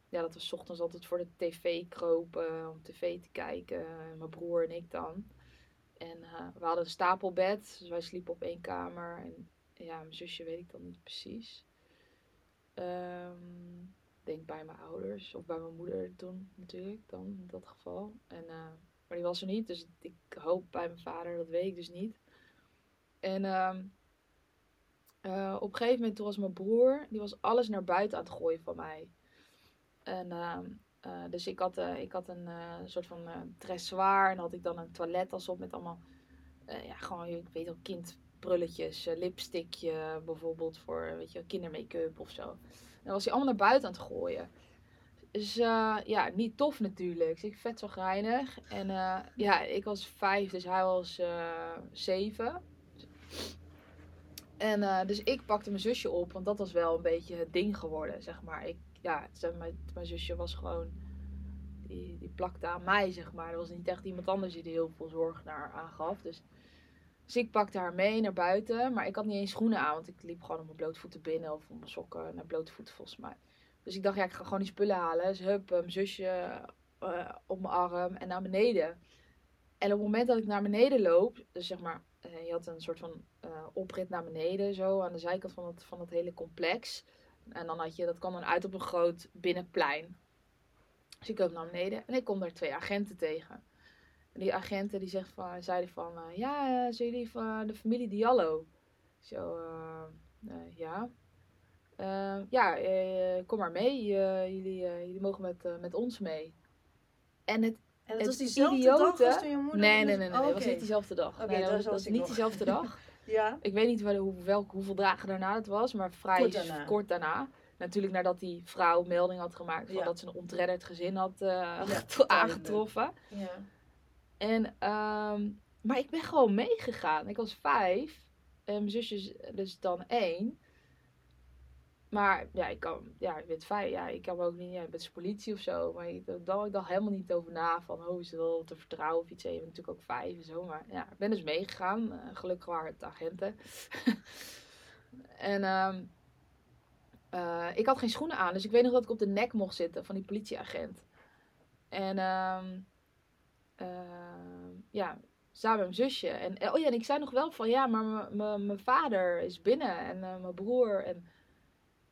ja, dat we ochtends altijd voor de tv kropen om tv te kijken. Mijn broer en ik dan. En eh, we hadden een stapelbed, dus wij sliepen op één kamer. En ja, mijn zusje weet ik dan niet precies. Ik denk bij mijn ouders of bij mijn moeder toen natuurlijk, dan in dat geval. En, eh, maar die was er niet, dus ik hoop bij mijn vader, dat weet ik dus niet. En ehm, eh, op een gegeven moment toen was mijn broer, die was alles naar buiten aan het gooien van mij. En ehm, eh, dus ik had, ik had een soort van dressoir en had ik dan een toilettas op met allemaal, ja, gewoon, ik weet wel, kindprulletjes, eh, lipstickje bijvoorbeeld voor, weet je, kindermake-up of zo. En dan was hij allemaal naar buiten aan het gooien. Dus eh, ja, niet tof natuurlijk. Dus ik vet zo geinig. En eh, ja, ik was vijf, dus hij was eh, zeven. En eh, dus ik pakte mijn zusje op, want dat was wel een beetje het ding geworden, zeg maar. Ik, ja, zeg, mijn, mijn zusje was gewoon, die, die plakte aan mij, zeg maar. Er was niet echt iemand anders die er heel veel zorg naar aangaf. Dus, dus ik pakte haar mee naar buiten, maar ik had niet eens schoenen aan, want ik liep gewoon op mijn blote voeten binnen of op mijn sokken naar blote voeten volgens mij. Dus ik dacht, ja, ik ga gewoon die spullen halen. Dus hup, mijn zusje eh, op mijn arm en naar beneden. En op het moment dat ik naar beneden loop, dus zeg maar, eh, je had een soort van eh, oprit naar beneden, zo aan de zijkant van het, van het hele complex. En dan had je, dat kwam dan uit op een groot binnenplein. Dus ik loop naar beneden en ik kom daar twee agenten tegen. Die agenten die zegt van, zeiden van, eh, ja, eh, zijn jullie van de familie Diallo? Zo, eh, ja. Ja, kom maar mee. Jullie, jullie mogen met, met ons mee. En het En het Het was diezelfde idiote- dag toen je moeder... Nee, nee, nee, nee, Oh, dat was oké. niet diezelfde dag. Nee, dat was, dat niet nog. diezelfde dag. Ja, Ik weet niet wel, hoe, welk, hoeveel dagen daarna het was, maar vrij Kort daarna. kort daarna. Natuurlijk nadat die vrouw melding had gemaakt van Ja. dat ze een ontredderd gezin had Ja, aangetroffen. ja. En, ehm, maar ik ben gewoon meegegaan. Ik was vijf. En mijn zusje dus dan één. Maar ja, ik kan, ja, ik ben vijf. Ja, ik kan ook niet, ja, ik ben politie of zo. Maar ik dacht, ik dacht helemaal niet over na van, oh, is het te vertrouwen of iets. Je bent natuurlijk ook vijf en zo. Maar ja, ik ben dus meegegaan. Eh, gelukkig waren het agenten. en ehm, eh, ik had geen schoenen aan. Dus ik weet nog dat ik op de nek mocht zitten van die politieagent. En ehm, ja, samen met mijn zusje. En eh, oh ja, en ik zei nog wel van ja, maar mijn vader is binnen en eh, mijn broer. En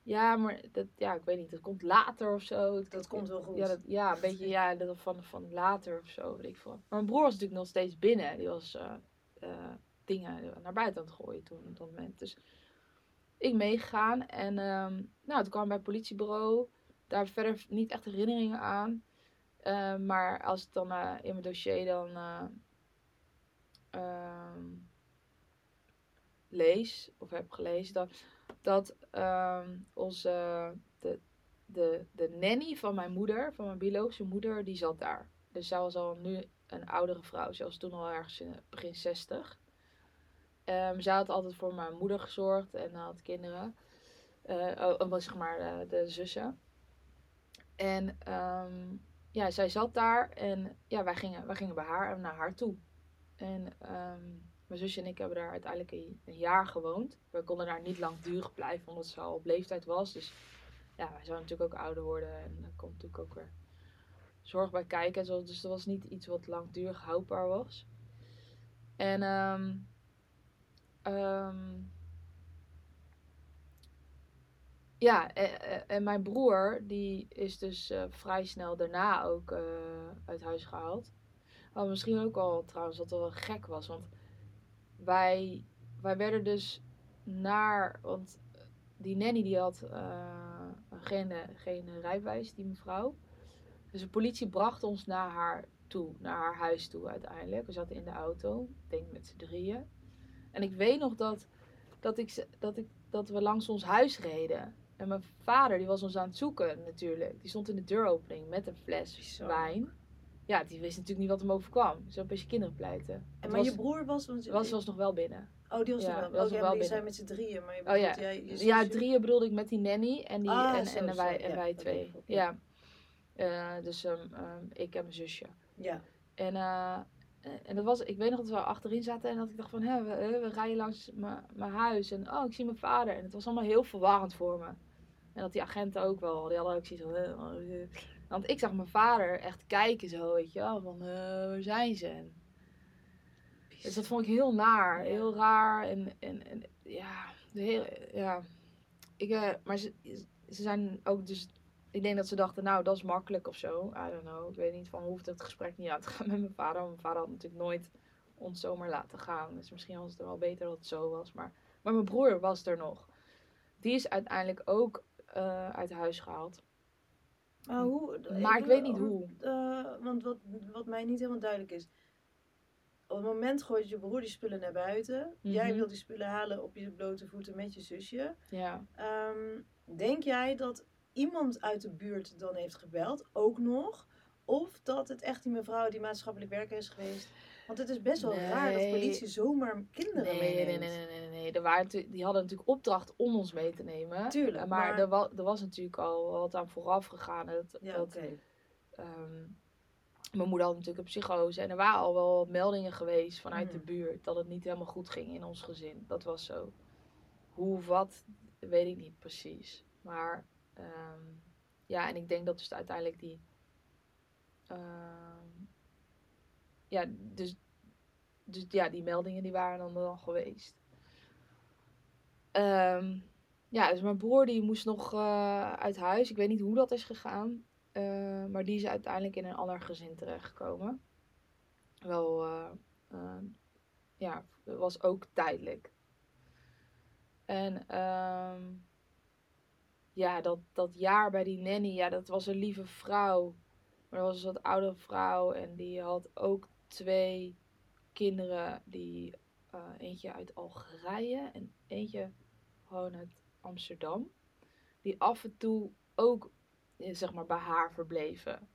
ja, maar dat, ja, ik weet niet, dat komt later of zo. Dat komt wel goed. Ja, dat, ja een beetje ja, dat van, van later of zo, weet ik veel. Maar mijn broer was natuurlijk nog steeds binnen. Die was eh, dingen naar buiten aan het gooien toen op dat moment. Dus ik meegegaan en ehm, nou, toen kwam ik bij het politiebureau. Daar verder niet echt herinneringen aan. Eh, maar als ik dan eh, in mijn dossier dan ehm, lees, of heb gelezen, dat, dat ehm, onze, de, de, de nanny van mijn moeder, van mijn biologische moeder, die zat daar. Dus zij was al nu een oudere vrouw. Ze was toen al ergens in begin 60. Ehm zij had altijd voor mijn moeder gezorgd en had kinderen. Eh oh, was zeg maar eh, de zussen. En ehm, ja, zij zat daar en ja, wij gingen, wij gingen bij haar naar haar toe. En ehm, mijn zusje en ik hebben daar uiteindelijk een, jaar gewoond. We konden daar niet langdurig blijven, omdat ze al op leeftijd was. Dus ja, wij zouden natuurlijk ook ouder worden en daar komt natuurlijk ook weer zorg bij kijken. en zo. Dus dat was niet iets wat langdurig houdbaar was. En ehm ehm, ja, en, en- en mijn broer, die is dus eh, vrij snel daarna ook eh, uit huis gehaald. Wat misschien ook al trouwens dat wel gek was, want wij, wij werden dus naar, want die nanny die had eh, geen, eh, geen rijbewijs, die mevrouw. Dus de politie bracht ons naar haar toe, naar haar huis toe uiteindelijk. We zaten in de auto, ik denk met z'n drieën. En ik weet nog dat, dat, ik, dat, ik, dat we langs ons huis reden. En mijn vader, die was ons aan het zoeken natuurlijk. Die stond in de deuropening met een fles Bizar. wijn. Ja, die wist natuurlijk niet wat hem overkwam. Zo een beetje kinderen pleiten. En maar was, je broer was... Je- was, was nog wel binnen. Oh, die was ja, er wel. was oh, ja, wel je binnen. zei met z'n drieën. Maar je Oh ja, bedoelt jij, je ja, drieën bedoelde ik met die nanny en, die, Ah, en, zo, en, wij, en ja, wij twee. Ja. Eh, dus ehm, ehm, ik en mijn zusje. Ja. En, eh, en dat was, ik weet nog dat we achterin zaten en dat ik dacht van, hè, we, we rijden langs mijn mijn huis en oh, ik zie mijn vader. En het was allemaal heel verwarrend voor me. En dat die agenten ook wel, die hadden ook zoiets van... Want ik zag mijn vader echt kijken zo, weet je wel, van eh, waar zijn ze? Dus dat vond ik heel naar, Ja. heel raar. En, en, en ja, de heel, ja. Ik, eh, maar ze, ze zijn ook dus... Ik denk dat ze dachten, nou, dat is makkelijk of zo. I don't know. Ik weet niet, van hoeft het gesprek niet uit te gaan met mijn vader. Want mijn vader had natuurlijk nooit ons zomaar laten gaan. Dus misschien was het wel beter dat het zo was. Maar, maar mijn broer was er nog. Die is uiteindelijk ook eh, uit huis gehaald. Maar hoe? Maar ik weet niet hoe. eh, want wat, wat mij niet helemaal duidelijk is. Op het moment gooit je broer die spullen naar buiten. Jij Mhm. wilt die spullen halen op je blote voeten met je zusje. Ja. Ehm, denk jij dat iemand uit de buurt dan heeft gebeld, ook nog? Of dat het echt die mevrouw die maatschappelijk werker is geweest? Want het is best wel raar dat politie zomaar kinderen Nee, nee, meeneemt. nee, nee, nee, nee, nee. Er waren natuurlijk- die hadden natuurlijk opdracht om ons mee te nemen. Tuurlijk, Maar, maar- Er, was, er was natuurlijk al wat aan vooraf gegaan. Dat, Ja, dat, ehm, mijn moeder had natuurlijk een psychose. En er waren al wel meldingen geweest vanuit Mhm. de buurt. Dat het niet helemaal goed ging in ons gezin. Dat was zo. Hoe of wat, weet ik niet precies. Maar ehm, ja, en ik denk dat dus uiteindelijk die... ehm, ja, dus, dus ja, die meldingen die waren dan, dan geweest. Ehm, ja, dus mijn broer die moest nog eh, uit huis. Ik weet niet hoe dat is gegaan. Eh, maar die is uiteindelijk in een ander gezin terechtgekomen. Wel, eh, ja, was ook tijdelijk. En ehm, ja, dat, dat jaar bij die nanny, ja, dat was een lieve vrouw. Maar dat was een wat oudere vrouw en die had ook twee kinderen. Die, eh, eentje uit Algerije en eentje gewoon uit Amsterdam. Die af en toe ook, eh, zeg maar, bij haar verbleven.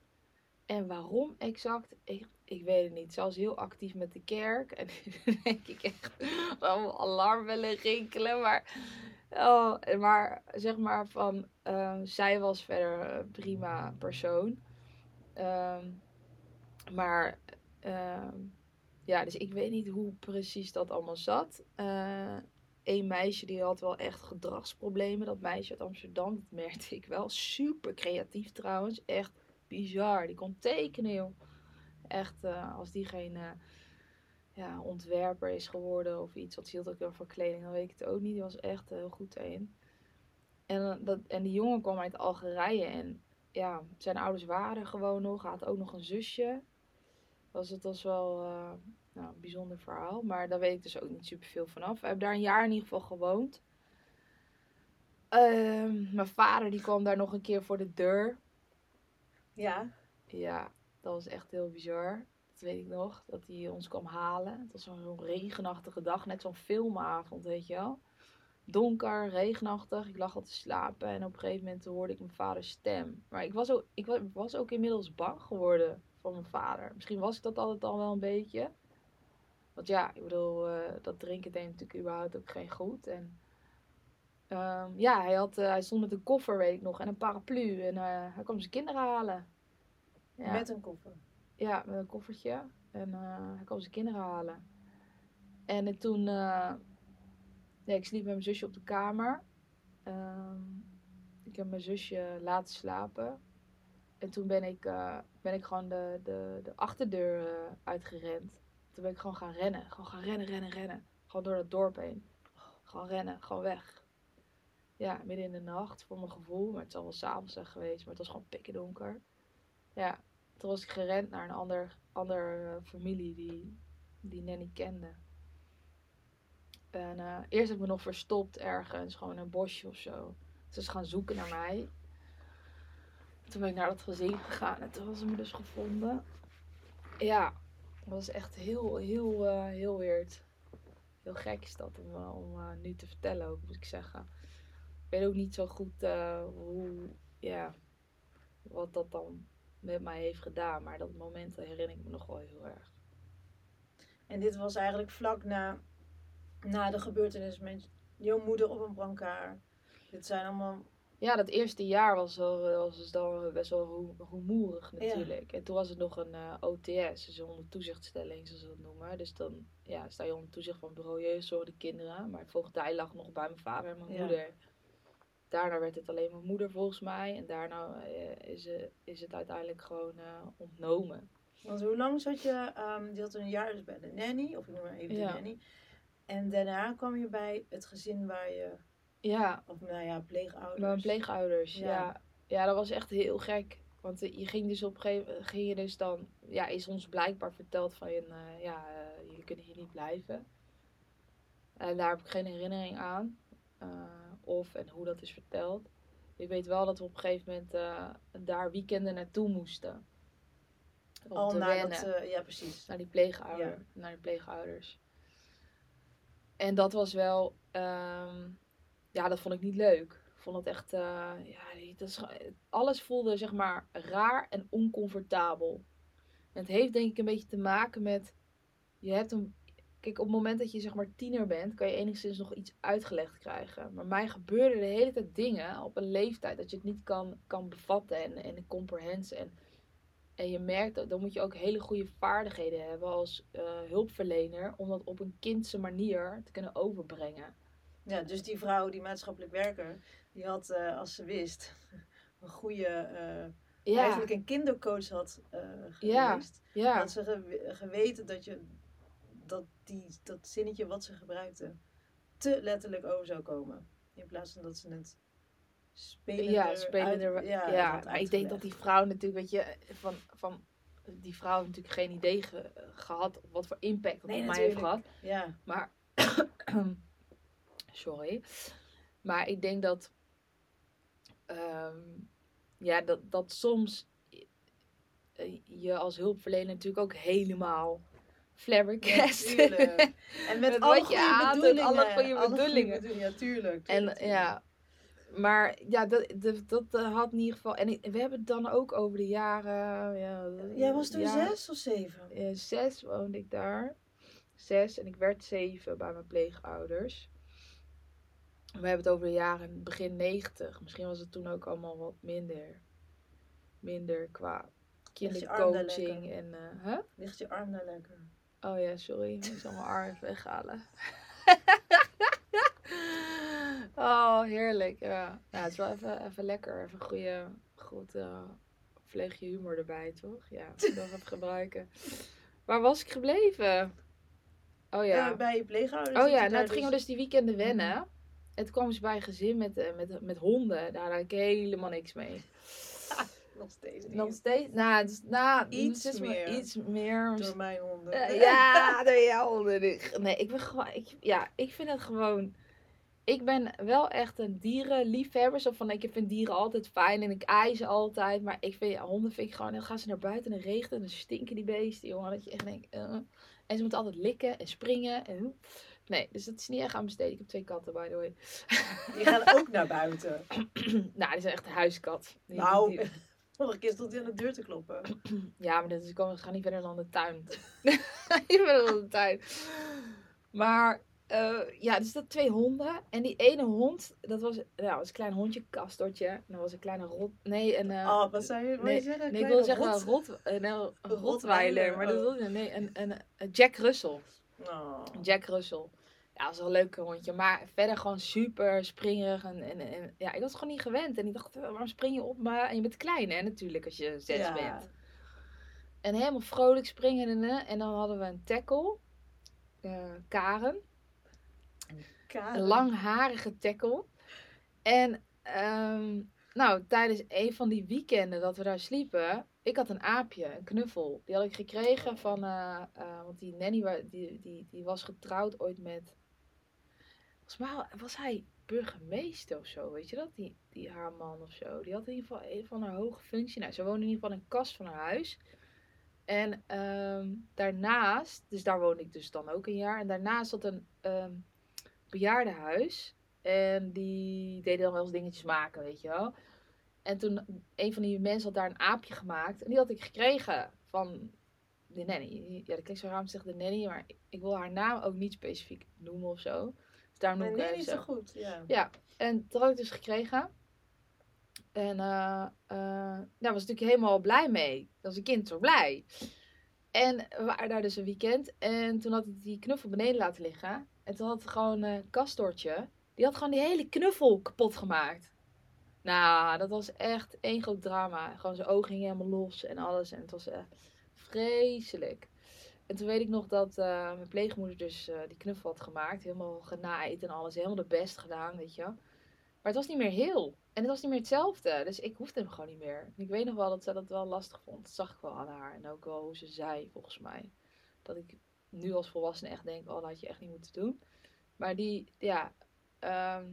En waarom exact? Ik, ik weet het niet. Ze was heel actief met de kerk. En dan denk ik echt allemaal alarmbellen rinkelen. Maar, oh, maar zeg maar van, ehm, zij was verder een prima persoon. Ehm, maar, ehm, ja, dus ik weet niet hoe precies dat allemaal zat. Eén meisje die had wel echt gedragsproblemen. Dat meisje uit Amsterdam, dat merkte ik wel. Super creatief trouwens. Echt bizar. Die kon tekenen, joh. Echt, eh, als die geen eh, ja, ontwerper is geworden of iets. Wat hield ook heel van kleding, dan weet ik het ook niet. Die was echt heel goed in. En, eh, dat, en die jongen kwam uit Algerije. En ja, zijn ouders waren gewoon nog. Hij had ook nog een zusje. Was het was wel eh, nou, een bijzonder verhaal. Maar daar weet ik dus ook niet super veel vanaf. Ik heb daar een jaar in ieder geval gewoond. Ehm, mijn vader die kwam daar nog een keer voor de deur. Ja, Ja, dat was echt heel bizar. Dat weet ik nog. Dat hij ons kwam halen. Het was zo'n regenachtige dag. Net zo'n filmavond, weet je wel. Donker, regenachtig. Ik lag al te slapen. En op een gegeven moment hoorde ik mijn vaders stem. Maar ik was ook, ik wa- was ook inmiddels bang geworden voor mijn vader. Misschien was ik dat altijd al wel een beetje. Want ja, ik bedoel, eh, dat drinken deed natuurlijk überhaupt ook geen goed. En ehm, ja, hij, had, eh, hij stond met een koffer, weet ik nog. En een paraplu. En eh, hij kwam zijn kinderen halen. Ja. met een koffer. Ja, met een koffertje. En hij kwam zijn kinderen halen. En toen... ja, ik sliep met mijn zusje op de kamer. Ehm, ik heb mijn zusje laten slapen. En toen ben ik, eh, ben ik gewoon de, de, de achterdeur eh, uitgerend. Toen ben ik gewoon gaan rennen. Gewoon gaan rennen, rennen, rennen. Gewoon door het dorp heen. Gewoon rennen, gewoon weg. Ja, midden in de nacht voor mijn gevoel. Maar het zal wel s'avonds zijn geweest. Maar het was gewoon pikken donker. Ja, toen was ik gerend naar een ander, ander eh, familie die, die Nanny kende. En eerst heb ik me nog verstopt ergens, gewoon in een bosje of zo. Ze is gaan zoeken naar mij. Toen ben ik naar dat gezin gegaan en toen was ze me dus gevonden. Ja, dat was echt heel, heel, eh, heel weird. Heel gek is dat om, eh, om eh, nu te vertellen moet ik zeggen. Ik weet ook niet zo goed hoe, ja, wat dat dan met mij heeft gedaan. Maar dat moment herinner ik me nog wel heel erg. En dit was eigenlijk vlak na, na de gebeurtenis met jouw moeder op een brancard. Dit zijn allemaal... Ja, dat eerste jaar was, wel, was dus dan best wel ru- rumoerig Ja. natuurlijk. En toen was het nog een eh, OTS, dus onder toezichtstelling zoals ze dat noemen. Dus dan ja, sta je onder toezicht van bureau jeugdzorg de kinderen. Maar voogdij lag nog bij mijn vader en mijn Ja. moeder. daarna werd het alleen mijn moeder volgens mij. En daarna eh, is, eh, is het uiteindelijk gewoon eh, ontnomen. Want hoe lang zat je, ehm je had een jaar dus bij de nanny, of ik noem maar even Ja. de nanny. En daarna kwam je bij het gezin waar je, Ja, of nou ja, pleegouders. Mijn pleegouders, Ja. ja. ja. dat was echt heel gek. Want eh, je ging dus op een gegeven moment, ging je dus dan, ja, is ons blijkbaar verteld van, eh, ja, eh, jullie kunnen hier niet blijven. En daar heb ik geen herinnering aan. of en hoe dat is verteld. Ik weet wel dat we op een gegeven moment daar weekenden naartoe moesten. Om Al te naar dat, ja precies. Naar die pleegouder, Ja. naar de pleegouders. En dat was wel, ehm, ja, dat vond ik niet leuk. Ik vond het echt, eh, ja, dat alles voelde zeg maar raar en oncomfortabel. Het heeft denk ik een beetje te maken met, je hebt een, kijk op het moment dat je zeg maar tiener bent, kan je enigszins nog iets uitgelegd krijgen. Maar mij gebeurden de hele tijd dingen op een leeftijd dat je het niet kan, kan bevatten en, en comprehensen. En en je merkt dat dan moet je ook hele goede vaardigheden hebben als eh, hulpverlener om dat op een kindse manier te kunnen overbrengen. Ja, dus die vrouw, die maatschappelijk werker, die had, eh, als ze wist, een goede, eh, Ja, eigenlijk een kindercoach had Ja. geweest. ja, Had ze gewe- geweten dat je, dat, die, dat zinnetje wat ze gebruikte, te letterlijk over zou komen. In plaats van dat ze het spelender, ja, spelender. uit- ja, ja, had maar ik denk dat die vrouw natuurlijk, weet je, van, van die vrouw heeft natuurlijk geen idee ge- gehad wat voor impact dat Nee, op mij heeft gehad. Ja, Maar, sorry. Maar ik denk dat, ehm, ja, dat, dat soms eh, je als hulpverlener natuurlijk ook helemaal flabbergast. En met, wat je bedoelingen. alle goede bedoelingen. bedoelingen, Ja, tuurlijk. En ja, maar ja, dat, dat, dat eh, had in ieder geval. En we hebben het dan ook over de jaren. Ja, Jij was toen ja, zes of zeven? eh, zes woonde ik daar. Zes en ik werd zeven bij mijn pleegouders. We hebben het over de jaren begin negentig. Misschien was het toen ook allemaal wat minder. Minder qua daar kindercoaching en. eh, huh? Ligt je arm nou lekker? Oh ja, sorry. Ik zal mijn arm even weghalen. oh, heerlijk. Ja. ja, het is wel even, even lekker. Even een goede, goed eh, vleugje humor erbij, toch? Ja, nog even gebruiken. Waar was ik gebleven? Oh ja. Eh, bij je pleegouders? Oh dat ja, nou daar toen gingen we dus die weekenden wennen. En toen kwam ze bij een gezin met, eh, met, met honden. Daar had ik helemaal niks mee. Nog steeds niet. Nog steeds? Nou, het is, nou, Iets het meer. Iets meer. Door mijn honden. Eh, ja, door jouw honden. Nee, ik ben gewoon... Ik, ja, ik vind het gewoon... Ik ben wel echt een dierenliefhebber. Zo van, ik vind dieren altijd fijn en ik ei ze altijd. Maar ik vind, honden vind ik gewoon... Dan gaan ze naar buiten en het regent en dan stinken die beesten, jongen. Dat je echt denkt... eh. En ze moeten altijd likken en springen. En, nee, dus dat is niet echt aan besteden. Ik heb twee katten, by the way. Die gaan ook naar buiten. nou, die zijn echt een huiskat. Die- Nou, die- vorige keer stond hij aan de deur te kloppen. Ja, maar dit is, ze gaan niet verder dan de tuin. niet verder dan de tuin. Maar eh, ja, dus dat twee honden. En die ene hond, dat was, was een klein hondje, kastortje. En dat was een kleine rot... Nee, een... eh, oh, wat zei je? Wat nee, je zeggen? nee, ik wilde zeggen rot? een, rot, een, een, rottweiler, Maar dat oh. wilde nee, een, een, een Jack Russell. Oh. Jack Russell. Ja, dat was wel een leuk hondje. Maar verder gewoon super springerig. En, en, en ja, ik was gewoon niet gewend. En ik dacht, eh, waarom spring je op me? En je bent klein, hè, natuurlijk, als je zes Ja. bent. En helemaal vrolijk springen. En, en dan hadden we een tackle. eh, Karen. Karen. Een langharige tackle. En ehm, nou, tijdens een van die weekenden dat we daar sliepen, ik had een aapje, een knuffel. Die had ik gekregen van, eh, want die nanny die, die, die was getrouwd ooit met, volgens mij was hij burgemeester of zo, weet je dat? Die, die haar man of zo. Die had in ieder geval een van haar hoge functie. Nou, ze woonde in ieder geval in een kast van haar huis. En ehm, daarnaast, dus daar woonde ik dus dan ook een jaar. En daarnaast zat een ehm bejaardenhuis. En die deden dan wel eens dingetjes maken, weet je wel. En toen, een van die mensen had daar een aapje gemaakt. En die had ik gekregen van de nanny. Ja, dat klinkt zo om te zeggen de nanny. Maar ik wil haar naam ook niet specifiek noemen of zo. Daarom noem ik nee, niet zo. goed. Ja. Ja, en dat had ik dus gekregen. En eh eh, daar was ik natuurlijk helemaal blij mee. Dat was een kind zo blij. En we waren daar dus een weekend. En toen had ik die knuffel beneden laten liggen. En toen had gewoon een kastortje. Die had gewoon die hele knuffel kapot gemaakt. Nou, dat was echt één groot drama. Gewoon zijn ogen gingen helemaal los en alles. En het was echt vreselijk. En toen weet ik nog dat eh, mijn pleegmoeder dus eh, die knuffel had gemaakt. Helemaal genaaid en alles. Helemaal de best gedaan, weet je. Maar het was niet meer heel. En het was niet meer hetzelfde. Dus ik hoefde hem gewoon niet meer. En ik weet nog wel dat ze dat wel lastig vond. Dat zag ik wel aan haar. En ook wel hoe ze zei, volgens mij. Dat ik nu als volwassene echt denk, oh, dat had je echt niet moeten doen. Maar die, ja. ehm,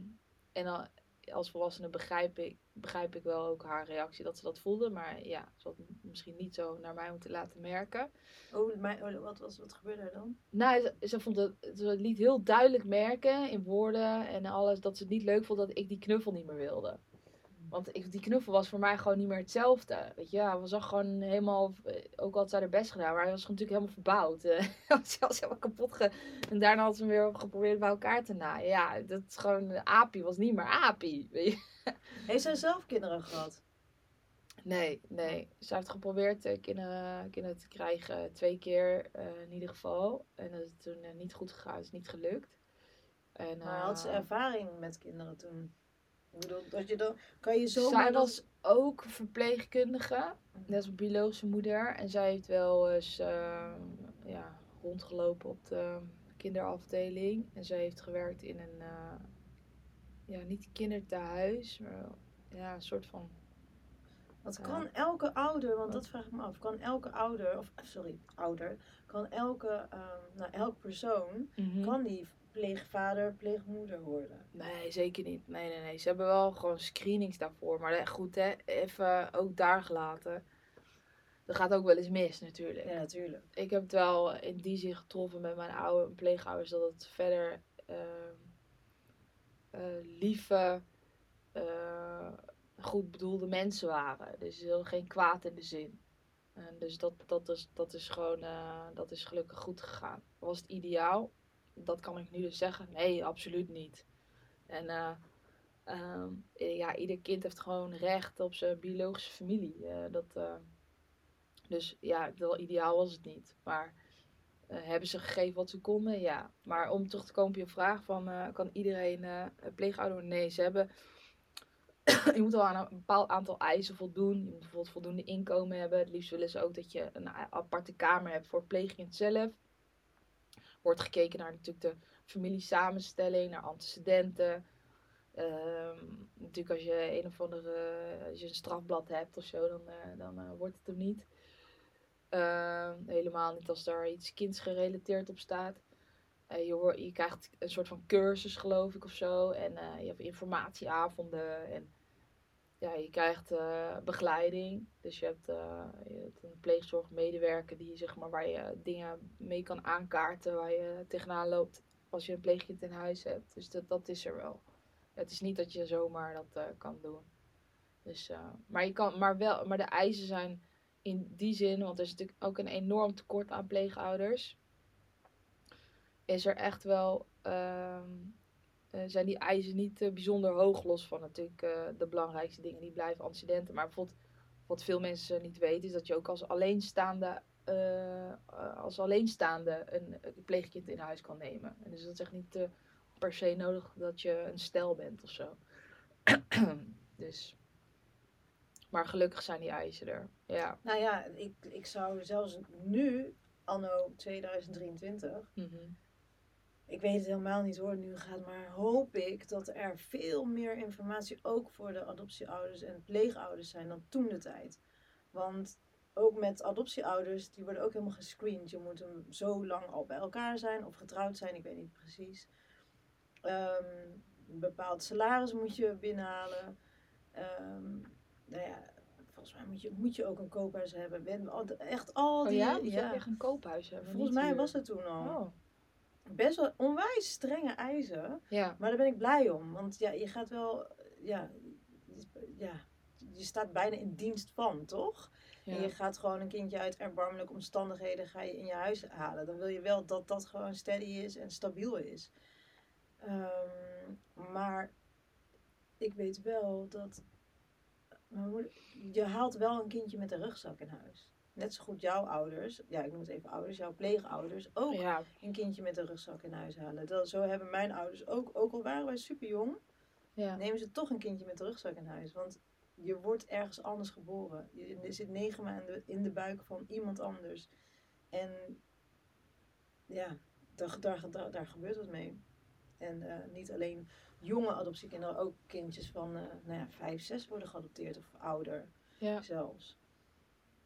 en dan, als volwassene begrijp ik, begrijp ik wel ook haar reactie dat ze dat voelde. Maar ja, ze had misschien niet zo naar mij moeten laten merken. Oh, mijn, oh, wat, was, wat gebeurde er dan? Nou, ze, ze vond het, ze liet heel duidelijk merken in woorden en alles dat ze het niet leuk vond dat ik die knuffel niet meer wilde. Want ik, die knuffel was voor mij gewoon niet meer hetzelfde. Weet je, hij zag gewoon helemaal, eh, ook al had zij haar best gedaan, maar hij was natuurlijk helemaal verbouwd. Eh, Hij was zelfs helemaal kapot ge... En daarna had ze hem weer geprobeerd bij elkaar te naaien. Ja, dat is gewoon, Apie was niet meer Apie. Weet je? Heeft zij zelf kinderen gehad? Nee, nee. Ze heeft geprobeerd eh, kinderen, kinderen te krijgen, twee keer eh, in ieder geval. En dat is toen eh, niet goed gegaan, is niet gelukt. En, Maar had ze ervaring met kinderen toen? Ik bedoel, dat je dan, kan je zo Zij was ook verpleegkundige, net als mijn biologische moeder. En zij heeft wel eens ja, rondgelopen op de kinderafdeling. En zij heeft gewerkt in een, ja, niet kinderthuis, maar ja, een soort van Want kan elke ouder, want dat vraag ik me af, kan elke ouder, of sorry, ouder, kan elke, ehm nou, elk persoon, kan die pleegvader, pleegmoeder worden? Nee, zeker niet. Nee, nee, nee. Ze hebben wel gewoon screenings daarvoor. Maar goed, hè, even ook daar gelaten. Dat gaat ook wel eens mis natuurlijk. Ja, natuurlijk. Ik heb het wel in die zin getroffen met mijn oude pleegouders dat het verder eh, lieve, eh, goed bedoelde mensen waren. Dus geen kwaad in de zin. En dus dat, dat, is, dat is gewoon, eh, dat is gelukkig goed gegaan. Was het ideaal? Dat kan ik nu dus zeggen. Nee, absoluut niet. En eh, ehm, ja, ieder kind heeft gewoon recht op zijn biologische familie. Eh, dat, dus ja, wel ideaal was het niet. Maar hebben ze gegeven wat ze konden? Ja. Maar om terug te komen op je vraag van kan iedereen een pleegouder? Nee, hebben... je moet wel aan een bepaald aantal eisen voldoen. Je moet bijvoorbeeld voldoende inkomen hebben. Het liefst willen ze ook dat je een aparte kamer hebt voor het pleegkind zelf. Wordt gekeken naar natuurlijk de familiesamenstelling, naar antecedenten. Ehm, natuurlijk als je een of andere, als je een strafblad hebt of zo, dan, eh, dan eh, wordt het hem niet. Ehm, helemaal niet als daar iets kindsgerelateerd op staat. Eh, je, hoor, je krijgt een soort van cursus, geloof ik, of zo. En eh, je hebt informatieavonden. En ja, je krijgt eh, begeleiding. Dus je hebt, eh, je hebt een pleegzorgmedewerker die, zeg maar, waar je dingen mee kan aankaarten. Waar je tegenaan loopt als je een pleegkind in huis hebt. Dus dat, dat is er wel. Het is niet dat je zomaar dat eh, kan doen. Dus, maar, je kan, maar, wel, maar de eisen zijn in die zin, want er is natuurlijk ook een enorm tekort aan pleegouders. Is er echt wel, ehm, eh, zijn die eisen niet eh, bijzonder hoog, los van natuurlijk eh, de belangrijkste dingen die blijven antecedenten. Maar bijvoorbeeld, wat veel mensen niet weten, is dat je ook als alleenstaande, als alleenstaande een, een pleegkind in huis kan nemen. En dus dat is echt niet per se nodig dat je een stel bent of zo. dus. Maar gelukkig zijn die eisen er. Ja. Nou ja, ik, ik zou zelfs nu, anno 2023, Mhm. Ik weet het helemaal niet hoor, nu gaat, maar hoop ik dat er veel meer informatie ook voor de adoptieouders en pleegouders zijn dan toen de tijd. Want ook met adoptieouders, die worden ook helemaal gescreend. Je moet hem zo lang al bij elkaar zijn of getrouwd zijn, ik weet niet precies. Ehm, een bepaald salaris moet je binnenhalen. Ehm, nou ja, volgens mij moet je, moet je ook een koophuis hebben. Al- Echt al Oh die... ja? Moet je echt een koophuis hebben? Volgens mij was het toen al. Oh. Best wel onwijs strenge eisen. Ja. Maar daar ben ik blij om. Want ja, je gaat wel... Ja, je- ja, je staat bijna in dienst van, toch? En je gaat gewoon een kindje uit erbarmelijke omstandigheden ga je in je huis halen. Dan wil je wel dat dat gewoon steady is en stabiel is. Ehm, maar ik weet wel dat... moeder- je haalt wel een kindje met een rugzak in huis. Net zo goed jouw ouders, ja ik noem het even ouders, jouw pleegouders, ook Ja. een kindje met een rugzak in huis halen. Dat, zo hebben mijn ouders ook, ook al waren wij super jong, Ja. nemen ze toch een kindje met de rugzak in huis. Want je wordt ergens anders geboren. Je, zit negen maanden in de buik van iemand anders. En ja, daar, daar, daar, daar gebeurt wat mee. En eh, niet alleen jonge adoptiekinderen, ook kindjes van eh, nou ja, vijf, zes worden geadopteerd of ouder Ja. zelfs.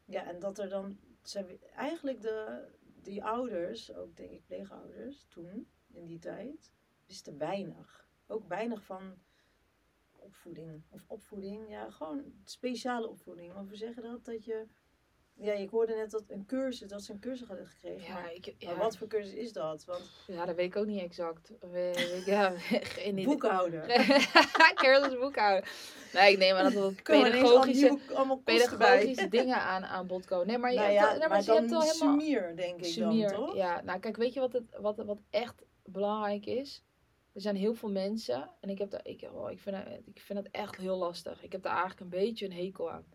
Ja, en dat er dan we- eigenlijk de, die ouders, ook denk ik pleegouders toen, in die tijd, wisten weinig. Ook weinig van opvoeding. Of opvoeding, ja, gewoon speciale opvoeding. Maar we zeggen dat dat je. Ja, ik hoorde net dat een cursus, dat ze een cursus hadden gekregen. Ja, maar, ik, maar ja. wat voor cursus is dat? Want ja, dat weet ik ook niet exact. Ja, geen boekhouden. Cursus boekhouden. Nee, ik neem aan dat al pedagogische, pedagogische dingen aan, aan bod komen. Nee, maar je Nou ja, nee, maar je hebt al helemaal... sumier, denk ik Sumier, dan, toch? Ja, nou kijk, weet je wat, het, wat, wat echt belangrijk is? Er zijn heel veel mensen, en ik, heb daar, ik, oh, ik, vind, het- ik vind het echt heel lastig. Ik heb daar eigenlijk een beetje een hekel aan.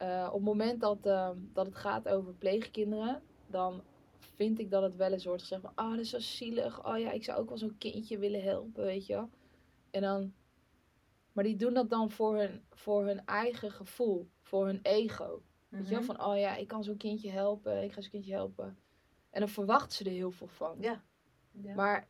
Eh, op het moment dat, eh, dat het gaat over pleegkinderen, dan vind ik dat het wel eens wordt gezegd van, ah, dat is zo zielig. Oh ja, ik zou ook wel zo'n kindje willen helpen, weet je wel. En dan, maar die doen dat dan voor hun, voor hun eigen gevoel, voor hun ego. Weet je wel, Mhm. van oh ja, ik kan zo'n kindje helpen, ik ga zo'n kindje helpen. En dan verwachten ze er heel veel van. Ja. ja. Maar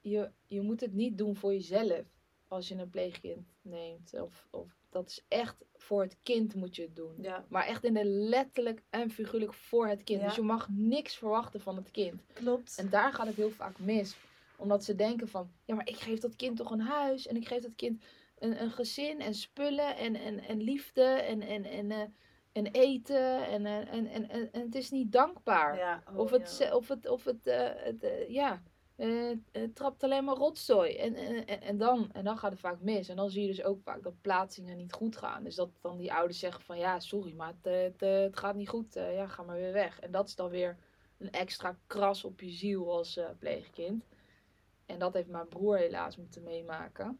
je, je moet het niet doen voor jezelf als je een pleegkind neemt. Of, of dat is echt voor het kind moet je het doen. ja, Maar echt in de letterlijk en figuurlijk voor het kind. Ja. Dus je mag niks verwachten van het kind. klopt. En daar gaat het heel vaak mis. Omdat ze denken van, ja maar ik geef dat kind toch een huis. En ik geef dat kind een, een gezin en spullen en, en, en liefde en, en, en, eh, en eten. En, eh, en, en, en, en het is niet dankbaar. ja, oh, Of het, of het, of het, eh, het eh, ja, het trapt alleen maar rotzooi. En, en, en, dan, en dan gaat het vaak mis. En dan zie je dus ook vaak dat plaatsingen niet goed gaan. Dus dat dan die ouders zeggen van, ja, sorry, maar het, eh, eh, het gaat niet goed. Ja, ga maar weer weg. En dat is dan weer een extra kras op je ziel als pleegkind. En dat heeft mijn broer helaas moeten meemaken.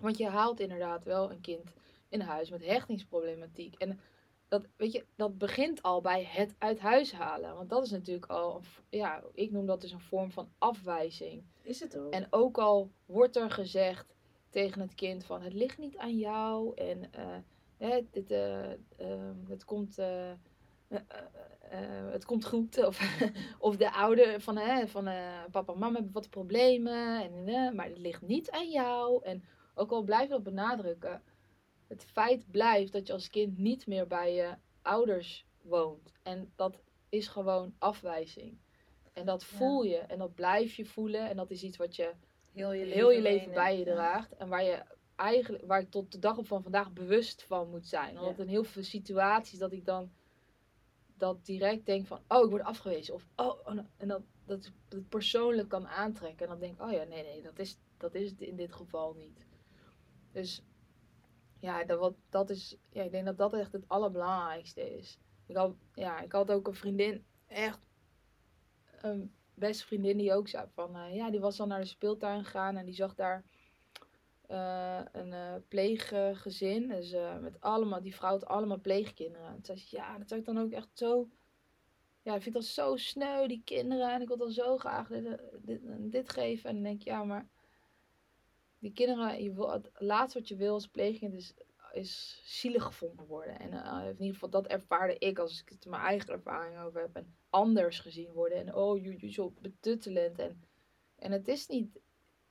Want je haalt inderdaad wel een kind in huis met hechtingsproblematiek. En dat, weet je, dat begint al bij het uit huis halen. Want dat is natuurlijk al, een ja, ik noem dat dus een vorm van afwijzing. Is het ook? En ook al wordt er gezegd tegen het kind van het ligt niet aan jou en hè, dit, ehm, het, komt, eh, het komt goed. Of, of de ouder van, hè, van papa en mama hebben wat problemen, en, maar het ligt niet aan jou. En ook al blijf je dat benadrukken, het feit blijft dat je als kind niet meer bij je ouders woont. En dat is gewoon afwijzing. En dat voel je en dat blijf je voelen. En dat is iets wat je heel je leven, heel je leven bij je draagt. En waar je eigenlijk, waar ik tot de dag op van vandaag bewust van moet zijn. Omdat Ja. in heel veel situaties dat ik dan dat direct denk van, oh, ik word afgewezen. Of, oh, oh, en dat, dat het persoonlijk kan aantrekken. En dan denk ik, oh ja, nee, nee, dat is, dat is het in dit geval niet. Dus ja, dat, wat, dat is, ja, ik denk dat dat echt het allerbelangrijkste is. Ik had, ja, ik had ook een vriendin, echt een beste vriendin die ook zei van, eh, ja, die was dan naar de speeltuin gegaan en die zag daar eh, een eh, pleeggezin. Dus met allemaal, die vrouw had allemaal pleegkinderen. En zei ze, ja, dat zou ik dan ook echt zo, ja, ik vind dat zo sneu, die kinderen. En ik wil dan zo graag dit, dit, dit geven. En dan denk ik, ja, maar die kinderen, je wil, het laatste wat je wil als pleegkind is, is zielig gevonden worden. En eh, in ieder geval, dat ervaarde ik als ik het mijn eigen ervaring over heb. En anders gezien worden. En oh, je, je zo betuttelend. En, en het is niet,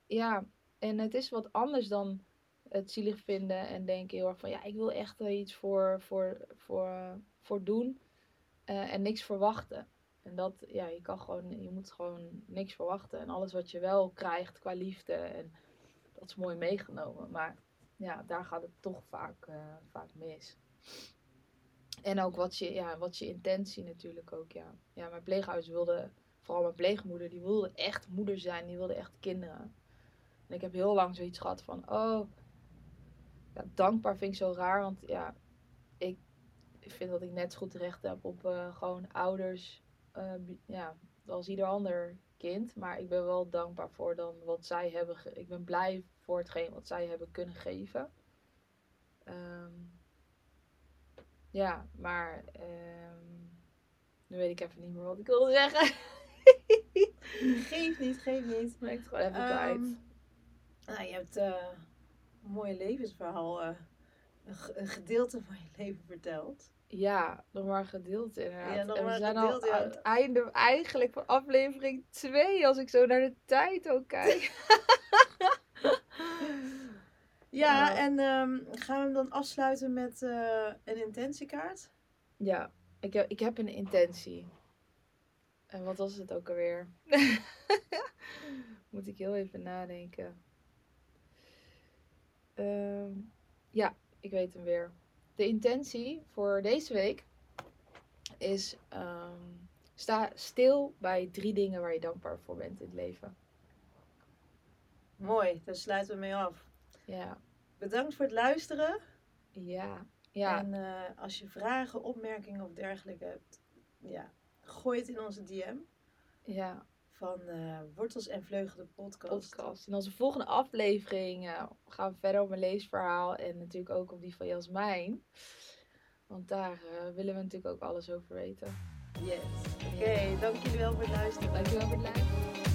ja, en het is wat anders dan het zielig vinden en denken heel erg van ja, ik wil echt er iets voor, voor, voor, voor doen eh, en niks verwachten. En dat, ja, je kan gewoon, je moet gewoon niks verwachten. En alles wat je wel krijgt qua liefde, en dat is mooi meegenomen. Maar ja, daar gaat het toch vaak, eh, vaak mis. En ook wat je, ja, wat je intentie natuurlijk ook, ja. Ja, mijn pleegouders wilden, vooral mijn pleegmoeder, die wilde echt moeder zijn. Die wilde echt kinderen. En ik heb heel lang zoiets gehad van, oh, ja, dankbaar vind ik zo raar. Want ja, ik vind dat ik net goed recht heb op eh, gewoon ouders, eh, ja, als ieder ander kind. Maar ik ben wel dankbaar voor dan wat zij hebben. ge- ik ben blij voor hetgeen wat zij hebben kunnen geven. Ehm, ja, maar ehm, nu weet ik even niet meer wat ik wilde zeggen. Geef niet, geef niet. Ik ben het gewoon even Ehm, kwijt. Nou, je hebt eh, een mooi levensverhaal, eh, een gedeelte van je leven verteld. Ja, nog maar gedeeld inderdaad. Ja, nog en we maar zijn al aan het einde eigenlijk van aflevering 2, als ik zo naar de tijd ook kijk. Ja, Ja. en ehm, gaan we hem dan afsluiten met eh, een intentiekaart? ja, ik heb, ik heb een intentie. En wat was het ook alweer? Moet ik heel even nadenken. Ehm, ja, ik weet hem weer. De intentie voor deze week is ehm, sta stil bij drie dingen waar je dankbaar voor bent in het leven. Mooi, daar sluiten we mee af. Ja, Bedankt voor het luisteren. ja, ja. En eh, als je vragen, opmerkingen of dergelijke hebt, ja, gooi het in onze DM ja. Van eh, Wortels en Vleugelen podcast. podcast. In onze volgende aflevering eh, gaan we verder op mijn leesverhaal en natuurlijk ook op die van Jasmijn. Want daar eh, willen we natuurlijk ook alles over weten. Yes. Oké, dank jullie wel voor het luisteren. Dankjewel voor het luisteren.